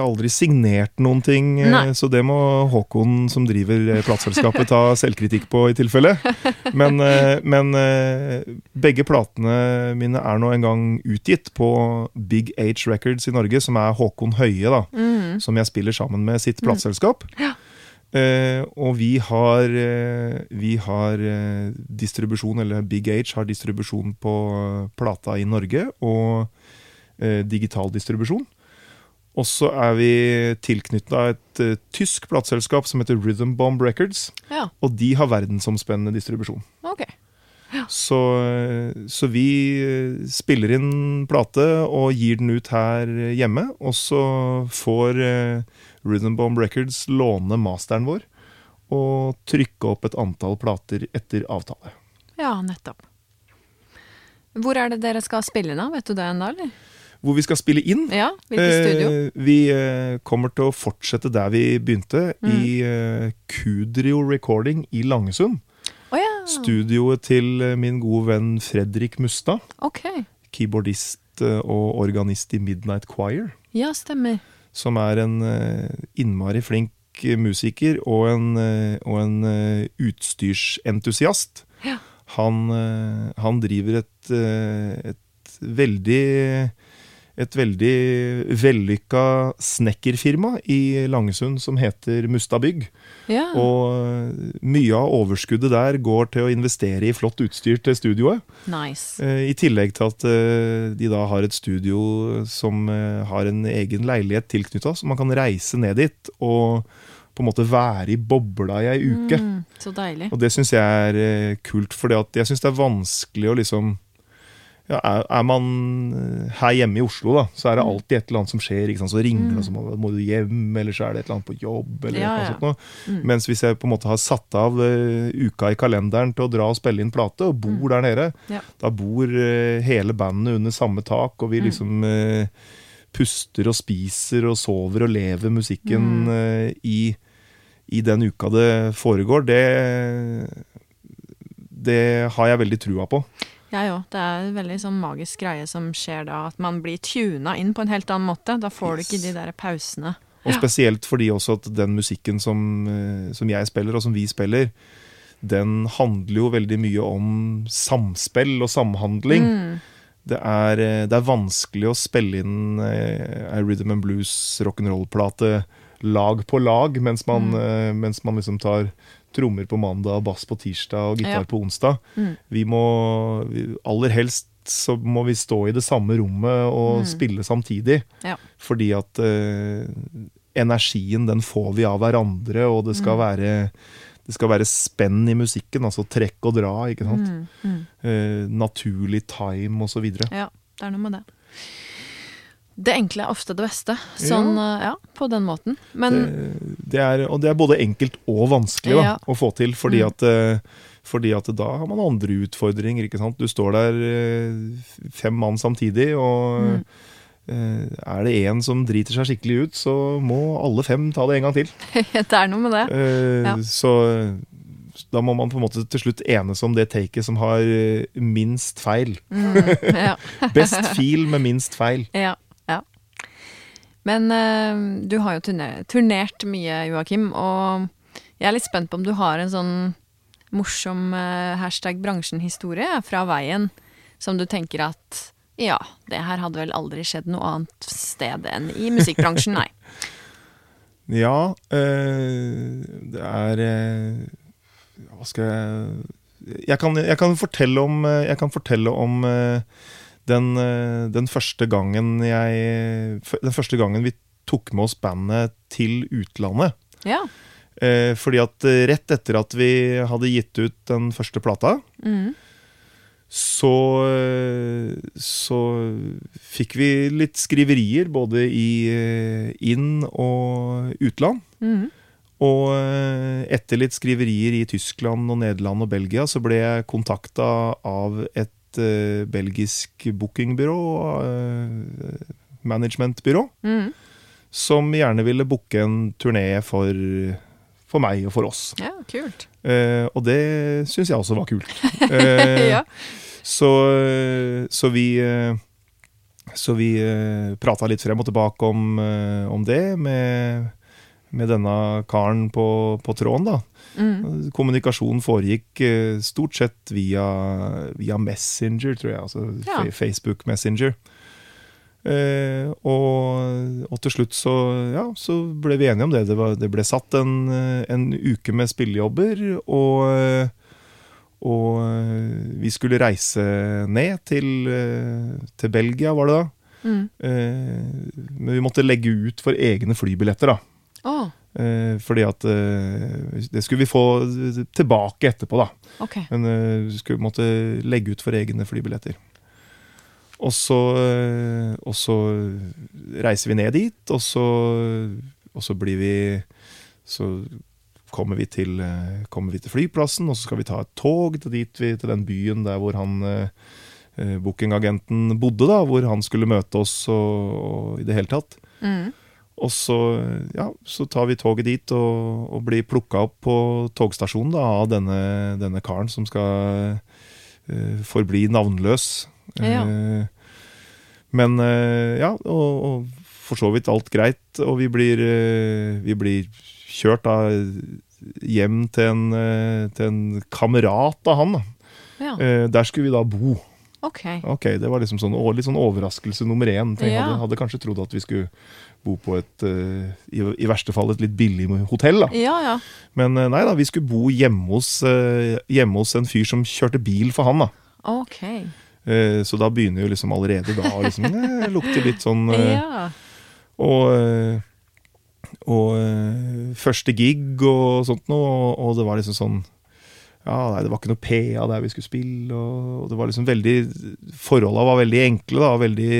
[SPEAKER 2] aldri signert noen ting, eh,
[SPEAKER 1] Nei.
[SPEAKER 2] så det må Håkon, som driver eh, plateselskapet, ta selvkritikk på i tilfelle. Men, eh, men begge platene mine er nå en gang utgitt på Big H Records i Norge, som er Håkon Høie, da,
[SPEAKER 1] Mm.
[SPEAKER 2] som jeg spiller sammen med sitt plateselskap. Eh, og vi har, eh, vi har eh, distribusjon, eller Big H har distribusjon på plata i Norge, og eh, digital distribusjon. Og så er vi tilknytta et tysk plateselskap som heter Rhythm Bomb Records.
[SPEAKER 1] Ja,
[SPEAKER 2] Og de har verdensomspennende distribusjon.
[SPEAKER 1] ok.
[SPEAKER 2] Så, eh, så vi spiller inn plate og gir den ut her hjemme. Og så får eh, Rhythm Bomb Records låne masteren vår og trykke opp et antall plater etter avtale.
[SPEAKER 1] Ja, nettopp. Hvor er det dere skal spille nå? Vet du det ennå, eller?
[SPEAKER 2] Hvor vi skal spille inn.
[SPEAKER 1] Ja, hvilket studio?
[SPEAKER 2] Eh, vi eh, kommer til å fortsette der vi begynte,
[SPEAKER 1] Mm.
[SPEAKER 2] i eh, Kudrio Recording i Langesund.
[SPEAKER 1] Oh, ja,
[SPEAKER 2] Studioet til eh, min gode venn Fredrik Mustad.
[SPEAKER 1] ok.
[SPEAKER 2] Keyboardist eh, og organist i Midnight Choir.
[SPEAKER 1] Ja, stemmer.
[SPEAKER 2] Som er en eh, innmari flink eh, musiker og en, eh, og en utstyrsentusiast.
[SPEAKER 1] Ja.
[SPEAKER 2] Han, han driver et, et veldig et veldig vellykka snekkerfirma i Langesund som heter Mustabygg.
[SPEAKER 1] Ja.
[SPEAKER 2] Og mye av overskuddet der går til å investere i flott utstyr til studioet.
[SPEAKER 1] nice.
[SPEAKER 2] Eh, I tillegg til at eh, de da har et studio som eh, har en egen leilighet tilknytta, så man kan reise ned dit og på en måte være i bobla i ei uke.
[SPEAKER 1] Mm, så deilig.
[SPEAKER 2] Og det syns jeg er eh, kult, for jeg syns det er vanskelig å liksom ja, er, man eh, her hjemme i Oslo, da, så er det
[SPEAKER 1] Mm.
[SPEAKER 2] alltid et eller annet som skjer. Så ringer det, og så må, må du hjem, eller så er det et eller annet på jobb. Eller
[SPEAKER 1] Ja, ja. Mm.
[SPEAKER 2] Mens hvis jeg på en måte har satt av uh, uka i kalenderen til å dra og spille inn plate, og bor der nede,
[SPEAKER 1] Mm. Ja.
[SPEAKER 2] da bor uh, hele bandet under samme tak, og vi
[SPEAKER 1] Mm.
[SPEAKER 2] liksom uh, puster og spiser og sover og lever musikken
[SPEAKER 1] Mm.
[SPEAKER 2] i, i den uka det foregår, det det har jeg veldig trua på.
[SPEAKER 1] Jeg òg. Det er en veldig sånn magisk greie som skjer da. At man blir tuna inn på en helt annen måte. Da får du ikke de der pausene.
[SPEAKER 2] Og
[SPEAKER 1] Ja.
[SPEAKER 2] spesielt fordi også at den musikken som, eh, som jeg spiller, og som vi spiller, den handler jo veldig mye om samspill og samhandling.
[SPEAKER 1] Mm.
[SPEAKER 2] Det, er, eh, det er vanskelig å spille inn eh, ei rhythm and blues rock'n'roll-plate lag på lag, mens man,
[SPEAKER 1] Mm.
[SPEAKER 2] mens man liksom tar trommer på mandag, bass på tirsdag og gitar
[SPEAKER 1] Ja.
[SPEAKER 2] på onsdag.
[SPEAKER 1] Mm.
[SPEAKER 2] Vi må Aller helst så må vi stå i det samme rommet og
[SPEAKER 1] Mm.
[SPEAKER 2] spille samtidig.
[SPEAKER 1] Ja.
[SPEAKER 2] Fordi at eh, energien, den får vi av hverandre, og det skal
[SPEAKER 1] Mm.
[SPEAKER 2] være det skal være spenn i musikken, altså trekk og dra, ikke sant.
[SPEAKER 1] Mm. Mm.
[SPEAKER 2] Eh, naturlig time og så videre.
[SPEAKER 1] Ja, det er noe med det. Det enkle er ofte det beste. Sånn, ja, ja, på den måten. Men
[SPEAKER 2] det, det er, og det er både enkelt og vanskelig da,
[SPEAKER 1] Ja.
[SPEAKER 2] å få til, fordi,
[SPEAKER 1] Mm.
[SPEAKER 2] at, eh, fordi at da har man andre utfordringer. ikke sant? Du står der eh, fem mann samtidig, og
[SPEAKER 1] Mm.
[SPEAKER 2] eh, er det én som driter seg skikkelig ut, så må alle fem ta det en gang til.
[SPEAKER 1] det er noe med det.
[SPEAKER 2] Uh,
[SPEAKER 1] Ja.
[SPEAKER 2] Så da må man på en måte til slutt enes om det taket som har eh, minst feil.
[SPEAKER 1] Mm. Ja.
[SPEAKER 2] Best feel med minst feil.
[SPEAKER 1] Ja. Men uh, du har jo turner turnert mye, Joakim, og jeg er litt spent på om du har en sånn morsom uh, hashtag bransjen-historie fra veien som du tenker at ja, det her hadde vel aldri skjedd noe annet sted enn i musikkbransjen, nei.
[SPEAKER 2] Ja, eh, det er eh, Hva skal jeg jeg kan, jeg kan fortelle om, jeg kan fortelle om eh, den, eh, den første gangen jeg Den første gangen vi tok med oss bandet til utlandet.
[SPEAKER 1] Ja.
[SPEAKER 2] Eh, fordi at eh, rett etter at vi hadde gitt ut den første plata,
[SPEAKER 1] Mm.
[SPEAKER 2] så, så fikk vi litt skriverier både i inn- og utland.
[SPEAKER 1] Mm.
[SPEAKER 2] Og etter litt skriverier i Tyskland og Nederland og Belgia, så ble jeg kontakta av et eh, belgisk bookingbyrå, uh, managementbyrå,
[SPEAKER 1] Mm.
[SPEAKER 2] som gjerne ville booke en turné for, for meg og for oss.
[SPEAKER 1] Ja, kult.
[SPEAKER 2] Uh, og det syns jeg også var kult.
[SPEAKER 1] Ja.
[SPEAKER 2] så, så vi Så vi prata litt frem og tilbake om, om det med, med denne karen på, på tråden, da.
[SPEAKER 1] Mm.
[SPEAKER 2] Kommunikasjonen foregikk eh, stort sett via, via Messenger, tror jeg. Altså
[SPEAKER 1] Ja.
[SPEAKER 2] Facebook Messenger. Eh, og, og til slutt så, ja, så ble vi enige om det. Det, var, det ble satt en, en uke med spillejobber, og, og eh, vi skulle reise ned til, eh, til Belgia, var det da.
[SPEAKER 1] Mm.
[SPEAKER 2] Eh, men vi måtte legge ut for egne flybilletter, da. Eh, fordi at eh, det skulle vi få tilbake etterpå, da.
[SPEAKER 1] Okay.
[SPEAKER 2] Men eh, vi skulle måtte legge ut for egne flybilletter. Og så, og så reiser vi ned dit, og så, og så blir vi Så kommer vi, til, kommer vi til flyplassen, og så skal vi ta et tog til, dit til den byen der hvor han bookingagenten bodde, da, hvor han skulle møte oss og, og i det hele tatt.
[SPEAKER 1] Mm.
[SPEAKER 2] Og så, ja, så tar vi toget dit og, og blir plukka opp på togstasjonen da, av denne, denne karen som skal uh, forbli navnløs.
[SPEAKER 1] Ja.
[SPEAKER 2] Uh, men uh, ja, og, og for så vidt alt greit. Og vi blir, vi blir kjørt da hjem til en, til en kamerat av han.
[SPEAKER 1] Ja.
[SPEAKER 2] Der skulle vi da bo.
[SPEAKER 1] Ok.
[SPEAKER 2] Ok, Det var liksom sånn, litt sånn overraskelse nummer én. Jeg
[SPEAKER 1] Ja.
[SPEAKER 2] hadde, hadde kanskje trodd at vi skulle bo på et eh, i, i verste fall et litt billig hotell. da.
[SPEAKER 1] Ja, ja.
[SPEAKER 2] Men eh, nei da, vi skulle bo hjemme hos, eh, hjemme hos en fyr som kjørte bil for han. da.
[SPEAKER 1] Ok.
[SPEAKER 2] Eh, så da begynner jo liksom allerede da å liksom, lukte litt sånn
[SPEAKER 1] Ja.
[SPEAKER 2] Og, og første gig og sånt noe, og, det var liksom sånn Ja, nei, det var ikke noe PA der vi skulle spille, og, det var liksom veldig Forholda var veldig enkle, da. Veldig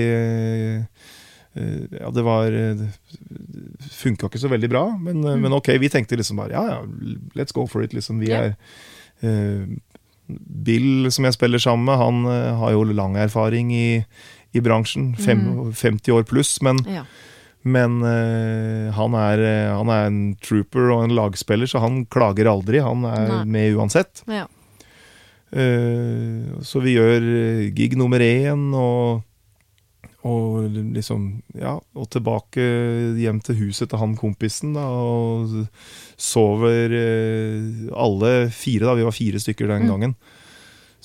[SPEAKER 2] Ja, det var Det funka ikke så veldig bra, men, mm. men ok, vi tenkte liksom bare ja, ja, let's go for it, liksom. Vi
[SPEAKER 1] yeah.
[SPEAKER 2] er uh, Bill, som jeg spiller sammen med, han uh, har jo lang erfaring i, i bransjen. Fem, 50 år pluss, men
[SPEAKER 1] ja.
[SPEAKER 2] men uh, han, er, eh, han er en trooper og en lagspiller, så han klager aldri. Han er
[SPEAKER 1] Nei.
[SPEAKER 2] med uansett.
[SPEAKER 1] ja.
[SPEAKER 2] Eh, så vi gjør eh, gig nummer én, og, og liksom Ja, og tilbake hjem til huset til han kompisen, da, og sover eh, alle fire, da. Vi var fire stykker den
[SPEAKER 1] Mm.
[SPEAKER 2] gangen.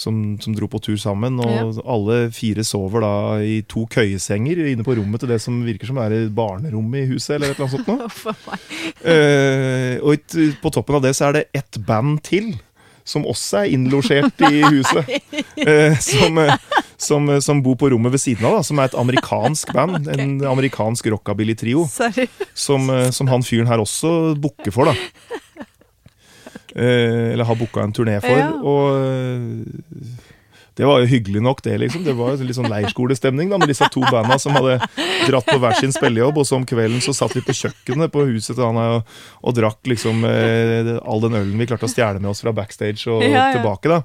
[SPEAKER 2] Som, som dro på tur sammen, og alle fire sover da i to køyesenger inne på rommet til det som virker som er barnerommet i huset, eller et eller annet sånt noe. Eh, og på toppen av det så er det ett band til, som også er innlosjert i huset. Eh, som, eh, som, eh, som bor på rommet ved siden av, da, som er et amerikansk band. En amerikansk rockabilly-trio. Som, eh, som han fyren her også booker for, da. Eh, eller har booka en turné for.
[SPEAKER 1] Ja.
[SPEAKER 2] Og det var jo hyggelig nok, det. liksom Det var jo litt sånn leirskolestemning da med disse to banda som hadde dratt på hver sin spillejobb. Og så om kvelden så satt vi på kjøkkenet på huset til Anna og, og drakk liksom eh, all den ølen vi klarte å stjele med oss fra backstage og
[SPEAKER 1] Ja, ja.
[SPEAKER 2] tilbake. da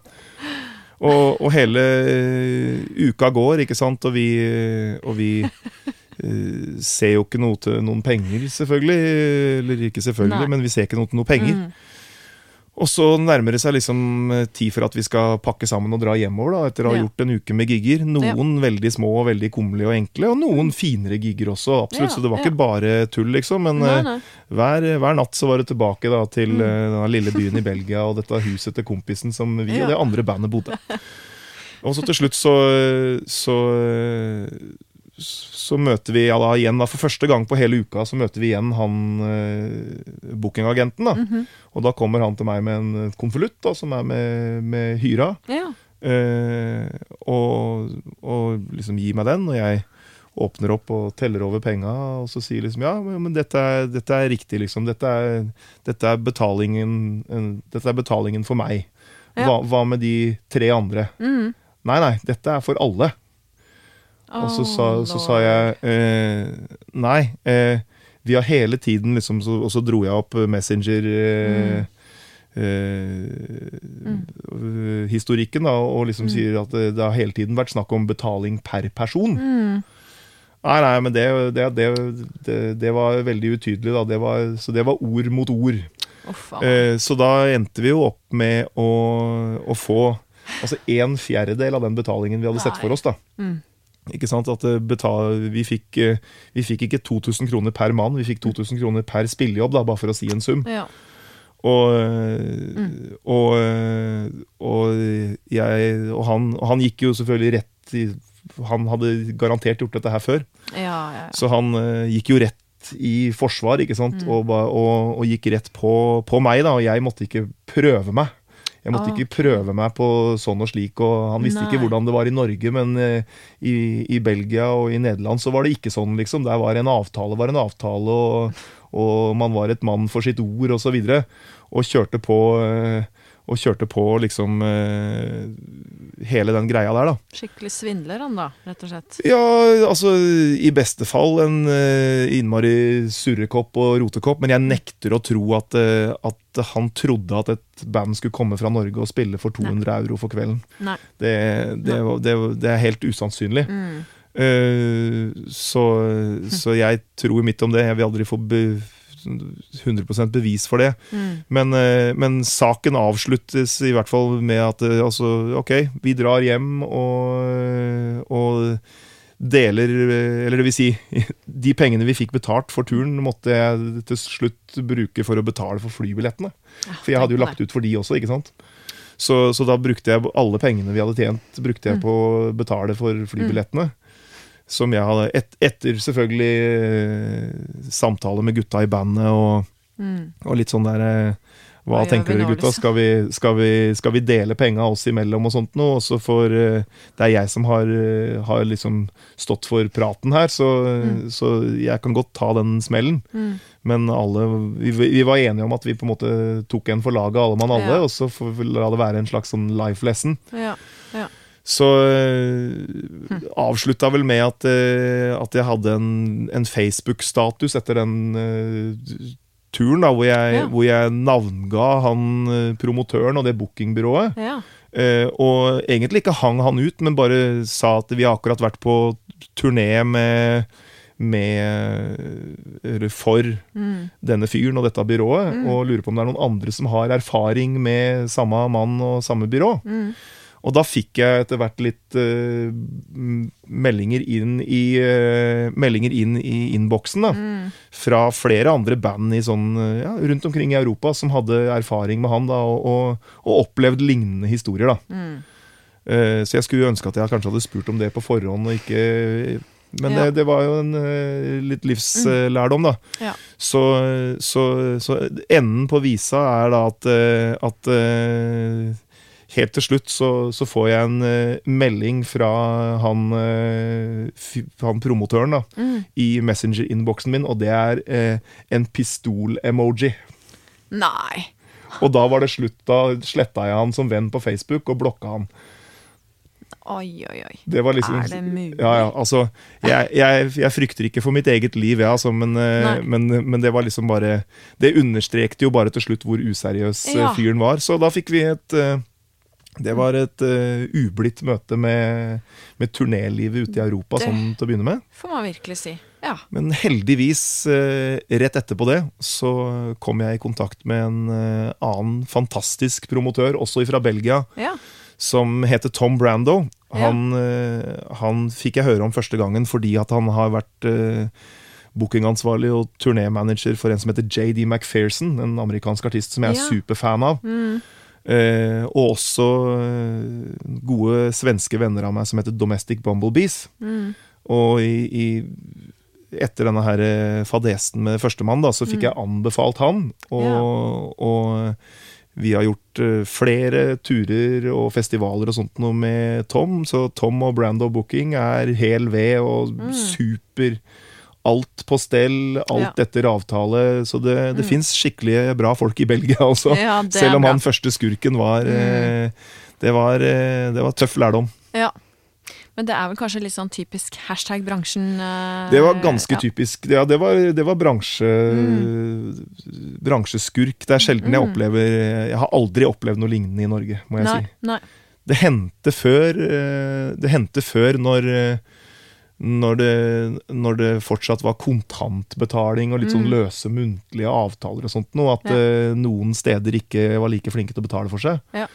[SPEAKER 2] og, og hele eh, uka går, ikke sant, og vi, og vi eh, ser jo ikke noe til noen penger, selvfølgelig. Eller ikke selvfølgelig,
[SPEAKER 1] Nei.
[SPEAKER 2] men vi ser ikke noe til noen penger.
[SPEAKER 1] Mm.
[SPEAKER 2] Og så nærmer det seg liksom eh, tid for at vi skal pakke sammen og dra hjemover, da, etter å ha
[SPEAKER 1] Ja.
[SPEAKER 2] gjort en uke med gigger. Noen veldig små og veldig kummelige og enkle, og noen finere gigger også, absolutt.
[SPEAKER 1] Ja,
[SPEAKER 2] så det var
[SPEAKER 1] ja.
[SPEAKER 2] ikke bare tull, liksom. Men
[SPEAKER 1] Nei,
[SPEAKER 2] eh,
[SPEAKER 1] nei.
[SPEAKER 2] hver, hver natt så var det tilbake da, til
[SPEAKER 1] Mm.
[SPEAKER 2] eh, denne lille byen i Belgia og dette huset til kompisen som vi
[SPEAKER 1] Ja.
[SPEAKER 2] og det andre bandet bodde. Og så til slutt så, så, så møter vi ja, da, igjen, da, for første gang på hele uka, så møter vi igjen han eh, bookingagenten. da.
[SPEAKER 1] Mhm.
[SPEAKER 2] Og da kommer han til meg med en konvolutt som er med, med hyra.
[SPEAKER 1] Ja.
[SPEAKER 2] Eh, og, og liksom gir meg den, og jeg åpner opp og teller over penga, og så sier liksom ja, men dette er, dette er riktig, liksom. Dette er, dette er, betalingen, en, dette er betalingen for meg.
[SPEAKER 1] Ja.
[SPEAKER 2] Hva, hva med de tre andre?
[SPEAKER 1] Mm.
[SPEAKER 2] Nei, nei, dette er for alle. Og så sa, så sa jeg eh, nei. Eh, vi har hele tiden liksom så, Og så dro jeg opp Messenger eh,
[SPEAKER 1] Mm.
[SPEAKER 2] eh, historikken da, og liksom sier at det, det har hele tiden vært snakk om betaling per person.
[SPEAKER 1] Mm.
[SPEAKER 2] Nei, nei, men det, det, det, var veldig utydelig, da. Det var, så det var ord mot ord.
[SPEAKER 1] Oh.
[SPEAKER 2] Eh, så da endte vi jo opp med å, å få altså en fjerdedel av den betalingen vi hadde sett for oss. da.
[SPEAKER 1] Mm.
[SPEAKER 2] Ikke sant? At det betal, vi, fikk, eh, vi fikk ikke 2000 kroner per mann, vi fikk 2000 kroner per spillejobb, da, bare for å si en sum.
[SPEAKER 1] Ja.
[SPEAKER 2] Og, eh, og, eh, og, jeg, og, han, og han gikk jo selvfølgelig rett i Han hadde garantert gjort dette her før.
[SPEAKER 1] Ja, ja.
[SPEAKER 2] Så han eh, gikk jo rett i forsvar, ikke sant?
[SPEAKER 1] Mm.
[SPEAKER 2] Og, og, og gikk rett på, på meg, da. Og jeg måtte ikke prøve meg. Jeg måtte
[SPEAKER 1] Ah,
[SPEAKER 2] ikke prøve meg på sånn og slik, og han visste
[SPEAKER 1] Nei.
[SPEAKER 2] ikke hvordan det var i Norge, men eh, i, i Belgia og i Nederland så var det ikke sånn, liksom. Der var en avtale var en avtale, og, og man var et mann for sitt ord, og så videre. Og kjørte på eh, Og kjørte på liksom eh, hele den greia der, da.
[SPEAKER 1] Skikkelig svindler han da, rett og slett.
[SPEAKER 2] Ja, altså i beste fall en uh, innmari surrekopp og rotekopp, men jeg nekter å tro at, eh, at han trodde at et band skulle komme fra Norge og spille for 200 euro for kvelden.
[SPEAKER 1] Nei.
[SPEAKER 2] Det, det, det, det er helt usannsynlig.
[SPEAKER 1] Mm.
[SPEAKER 2] Uh, så, så jeg tror midt om det. Jeg vil aldri få be, 100% bevis for det.
[SPEAKER 1] Mm.
[SPEAKER 2] Men, eh, men saken avsluttes i hvert fall med at eh, altså, ok, vi drar hjem og, og deler eh, Eller det vil si, de pengene vi fikk betalt for turen, måtte jeg til slutt bruke for å betale for flybillettene. For jeg hadde jo lagt ut for de også, ikke sant. Så, så da brukte jeg alle pengene vi hadde tjent, brukte jeg
[SPEAKER 1] Mm.
[SPEAKER 2] på å betale for flybillettene. Som jeg hadde et, Etter selvfølgelig eh, samtale med gutta i bandet og,
[SPEAKER 1] Mm.
[SPEAKER 2] og litt sånn der eh, Hva
[SPEAKER 1] Hva
[SPEAKER 2] tenker dere, gutta? Skal vi, skal vi, skal vi dele penga oss imellom og sånt noe? Og så får eh, Det er jeg som har, har liksom stått for praten her, så,
[SPEAKER 1] Mm.
[SPEAKER 2] så jeg kan godt ta den smellen.
[SPEAKER 1] Mm.
[SPEAKER 2] Men alle, vi, vi var enige om at vi på en måte tok en for laget, alle mann alle,
[SPEAKER 1] Ja.
[SPEAKER 2] og så får vi la det være en slags sånn life lesson.
[SPEAKER 1] Ja, Ja.
[SPEAKER 2] Så øh, avslutta vel med at, øh, at jeg hadde en, en Facebook-status etter den øh, turen, da, hvor jeg,
[SPEAKER 1] Ja.
[SPEAKER 2] hvor jeg navnga han promotøren og det bookingbyrået.
[SPEAKER 1] ja.
[SPEAKER 2] Uh, og egentlig ikke hang han ut, men bare sa at vi har akkurat vært på turné med, med for
[SPEAKER 1] Mm.
[SPEAKER 2] denne fyren og dette byrået,
[SPEAKER 1] Mm.
[SPEAKER 2] og lurer på om det er noen andre som har erfaring med samme mann og samme byrå.
[SPEAKER 1] Mm.
[SPEAKER 2] Og da fikk jeg etter hvert litt uh, meldinger inn i uh, Meldinger inn i innboksen da,
[SPEAKER 1] Mm.
[SPEAKER 2] fra flere andre band i sånn, eh, ja, rundt omkring i Europa som hadde erfaring med han da, og, og, og opplevd lignende historier. da.
[SPEAKER 1] Mm.
[SPEAKER 2] uh, så jeg skulle ønske at jeg kanskje hadde spurt om det på forhånd, og ikke Men
[SPEAKER 1] Ja.
[SPEAKER 2] det, det var jo en uh, litt livslærdom, da.
[SPEAKER 1] Ja.
[SPEAKER 2] Så, så, så enden på visa er da at, eh, at Helt til slutt så, så får jeg en uh, melding fra han, uh, han promotøren da,
[SPEAKER 1] Mm.
[SPEAKER 2] i Messenger-innboksen min, og det er uh, en pistol-emoji.
[SPEAKER 1] Nei.
[SPEAKER 2] Og da var det slutt. Da sletta jeg han som venn på Facebook og blokka han.
[SPEAKER 1] Oi, oi, oi.
[SPEAKER 2] Det var liksom
[SPEAKER 1] Er det mulig?
[SPEAKER 2] Ja, ja, altså jeg, jeg, jeg frykter ikke for mitt eget liv, jeg, altså, men, men, men det var liksom bare Det understrekte jo bare til slutt hvor useriøs
[SPEAKER 1] Ja.
[SPEAKER 2] fyren var. Så da fikk vi et Det var et uh, ublidt møte med, med turnélivet ute i Europa,
[SPEAKER 1] Det-
[SPEAKER 2] sånn til å begynne med.
[SPEAKER 1] Får man virkelig si. Ja.
[SPEAKER 2] Men heldigvis, uh, rett etterpå det, så kom jeg i kontakt med en uh, annen fantastisk promotør, også fra Belgia,
[SPEAKER 1] Ja.
[SPEAKER 2] som heter Tom Brando.
[SPEAKER 1] Ja.
[SPEAKER 2] Han, eh, han fikk jeg høre om første gangen fordi at han har vært bookingansvarlig og turnémanager for en som heter JD McPherson, en amerikansk artist som jeg er
[SPEAKER 1] Ja.
[SPEAKER 2] superfan av.
[SPEAKER 1] Mm.
[SPEAKER 2] Eh, og også eh, gode svenske venner av meg som heter Domestic Bumblebees.
[SPEAKER 1] Mm.
[SPEAKER 2] Og i, i, etter denne her eh, fadesen med førstemann, da, så fikk
[SPEAKER 1] Mm.
[SPEAKER 2] jeg anbefalt han. Og, og vi har gjort eh, flere turer og festivaler og sånt noe med Tom, så Tom og Brando Booking er hel ved og
[SPEAKER 1] Mm.
[SPEAKER 2] super. Alt på stell, alt
[SPEAKER 1] Ja.
[SPEAKER 2] etter avtale. Så det, det
[SPEAKER 1] Mm.
[SPEAKER 2] fins skikkelig bra folk i Belgia, også.
[SPEAKER 1] Ja,
[SPEAKER 2] Selv om han første skurken var eh, det, var eh, det var tøff lærdom.
[SPEAKER 1] Ja. Men det er vel kanskje litt sånn typisk hashtag bransjen eh,
[SPEAKER 2] Det var ganske
[SPEAKER 1] ja.
[SPEAKER 2] typisk. Ja, det var, det var bransje, bransjeskurk. Det er sjelden jeg
[SPEAKER 1] Mm.
[SPEAKER 2] opplever Jeg har aldri opplevd noe lignende i Norge, må jeg
[SPEAKER 1] Nei,
[SPEAKER 2] si.
[SPEAKER 1] nei.
[SPEAKER 2] Det hendte før Det hendte før når når det, når det fortsatt var kontantbetaling og litt sånn
[SPEAKER 1] Mm.
[SPEAKER 2] løse muntlige avtaler og sånt noe, at
[SPEAKER 1] Ja.
[SPEAKER 2] uh, noen steder ikke var like flinke til å betale for seg.
[SPEAKER 1] Ja.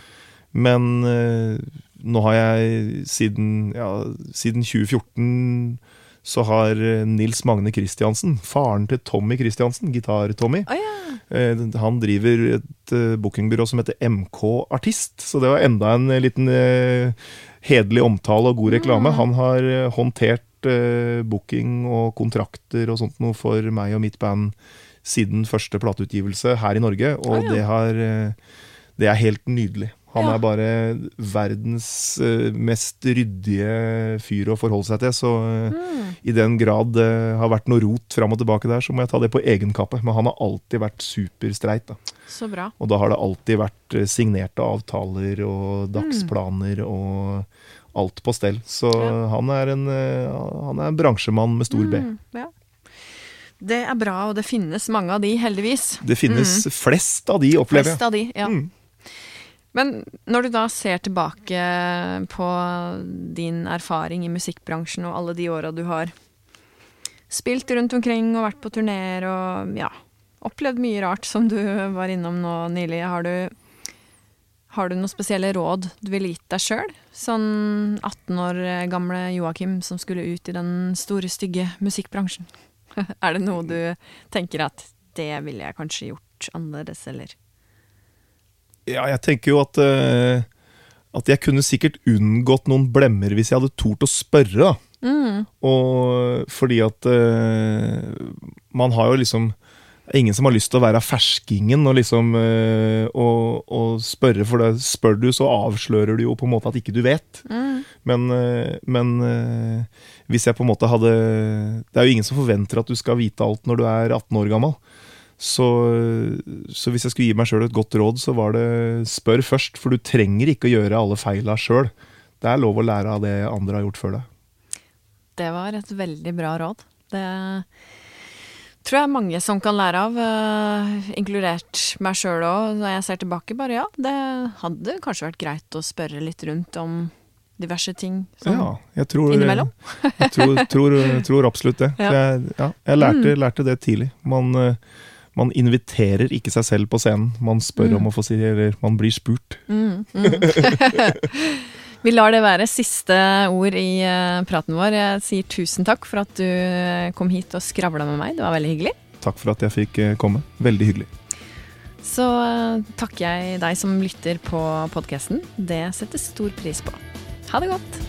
[SPEAKER 2] Men uh, nå har jeg siden, ja, siden 2014 så har eh, Nils Magne Christiansen, faren til Tommy Christiansen, Gitar-Tommy,
[SPEAKER 1] oh, ja.
[SPEAKER 2] han driver et bookingbyrå som heter MK Artist, så det var enda en liten hederlig omtale og god reklame.
[SPEAKER 1] Mm.
[SPEAKER 2] Han har håndtert eh, booking og kontrakter og sånt noe for meg og mitt band siden første plateutgivelse her i Norge, og
[SPEAKER 1] Ah, ja.
[SPEAKER 2] det, har, eh, det er helt nydelig. Han
[SPEAKER 1] Ja.
[SPEAKER 2] er bare verdens eh, mest ryddige fyr å forholde seg til, så eh,
[SPEAKER 1] Mm.
[SPEAKER 2] i den grad det har vært noe rot fram og tilbake der, så må jeg ta det på egen kappe. Men han har alltid vært superstreit. Da.
[SPEAKER 1] Så bra.
[SPEAKER 2] Og da har det alltid vært signerte avtaler og dagsplaner og alt på stell. Så
[SPEAKER 1] Ja.
[SPEAKER 2] han, er en, eh, han er en bransjemann med stor B.
[SPEAKER 1] Mm, ja. Det er bra, og det finnes mange av de, heldigvis.
[SPEAKER 2] Det finnes flest av de, opplever
[SPEAKER 1] jeg. Flest av de, ja.
[SPEAKER 2] Mm.
[SPEAKER 1] Men når du da ser tilbake på din erfaring i musikkbransjen og alle de åra du har spilt rundt omkring og vært på turneer og ja, opplevd mye rart som du var innom nå nylig, har du, har du noen spesielle råd du ville gitt deg sjøl? Sånn 18 år gamle Joakim som skulle ut i den store, stygge musikkbransjen. er det noe du tenker at det ville jeg kanskje gjort annerledes, eller?
[SPEAKER 2] Ja, jeg tenker jo at uh, At jeg kunne sikkert unngått noen blemmer hvis jeg hadde tort å spørre. da.
[SPEAKER 1] Mm.
[SPEAKER 2] Og fordi at uh, man har jo liksom det er ingen som har lyst til å være ferskingen og liksom øh, og, og spørre, for det, spør du, så avslører du jo på en måte at ikke du vet.
[SPEAKER 1] Mm.
[SPEAKER 2] Men, øh, men øh, hvis jeg på en måte hadde Det er jo ingen som forventer at du skal vite alt når du er 18 år gammel. Så, så hvis jeg skulle gi meg sjøl et godt råd, så var det spør først. For du trenger ikke å gjøre alle feila sjøl. Det er lov å lære av det andre har gjort før deg.
[SPEAKER 1] Det var et veldig bra råd. Det tror jeg mange som kan lære av, uh, inkludert meg sjøl òg. Når jeg ser tilbake, bare ja, det hadde kanskje vært greit å spørre litt rundt om diverse ting. Sånn.
[SPEAKER 2] Ja, jeg tror,
[SPEAKER 1] innimellom?
[SPEAKER 2] jeg tror, tror, tror absolutt det.
[SPEAKER 1] Ja.
[SPEAKER 2] Jeg, ja, jeg lærte, lærte det tidlig. Man, eh, man inviterer ikke seg selv på scenen. Man spør
[SPEAKER 1] Mm.
[SPEAKER 2] om å få si Eller man blir spurt.
[SPEAKER 1] Mm, mm. Vi lar det være siste ord i eh, praten vår. Jeg sier tusen takk for at du eh, kom hit og skravla med meg. Det var veldig hyggelig.
[SPEAKER 2] Takk for at jeg fikk eh, komme. Veldig hyggelig.
[SPEAKER 1] Så takker jeg deg som lytter på podkasten. Det settes stor pris på. Ha det godt.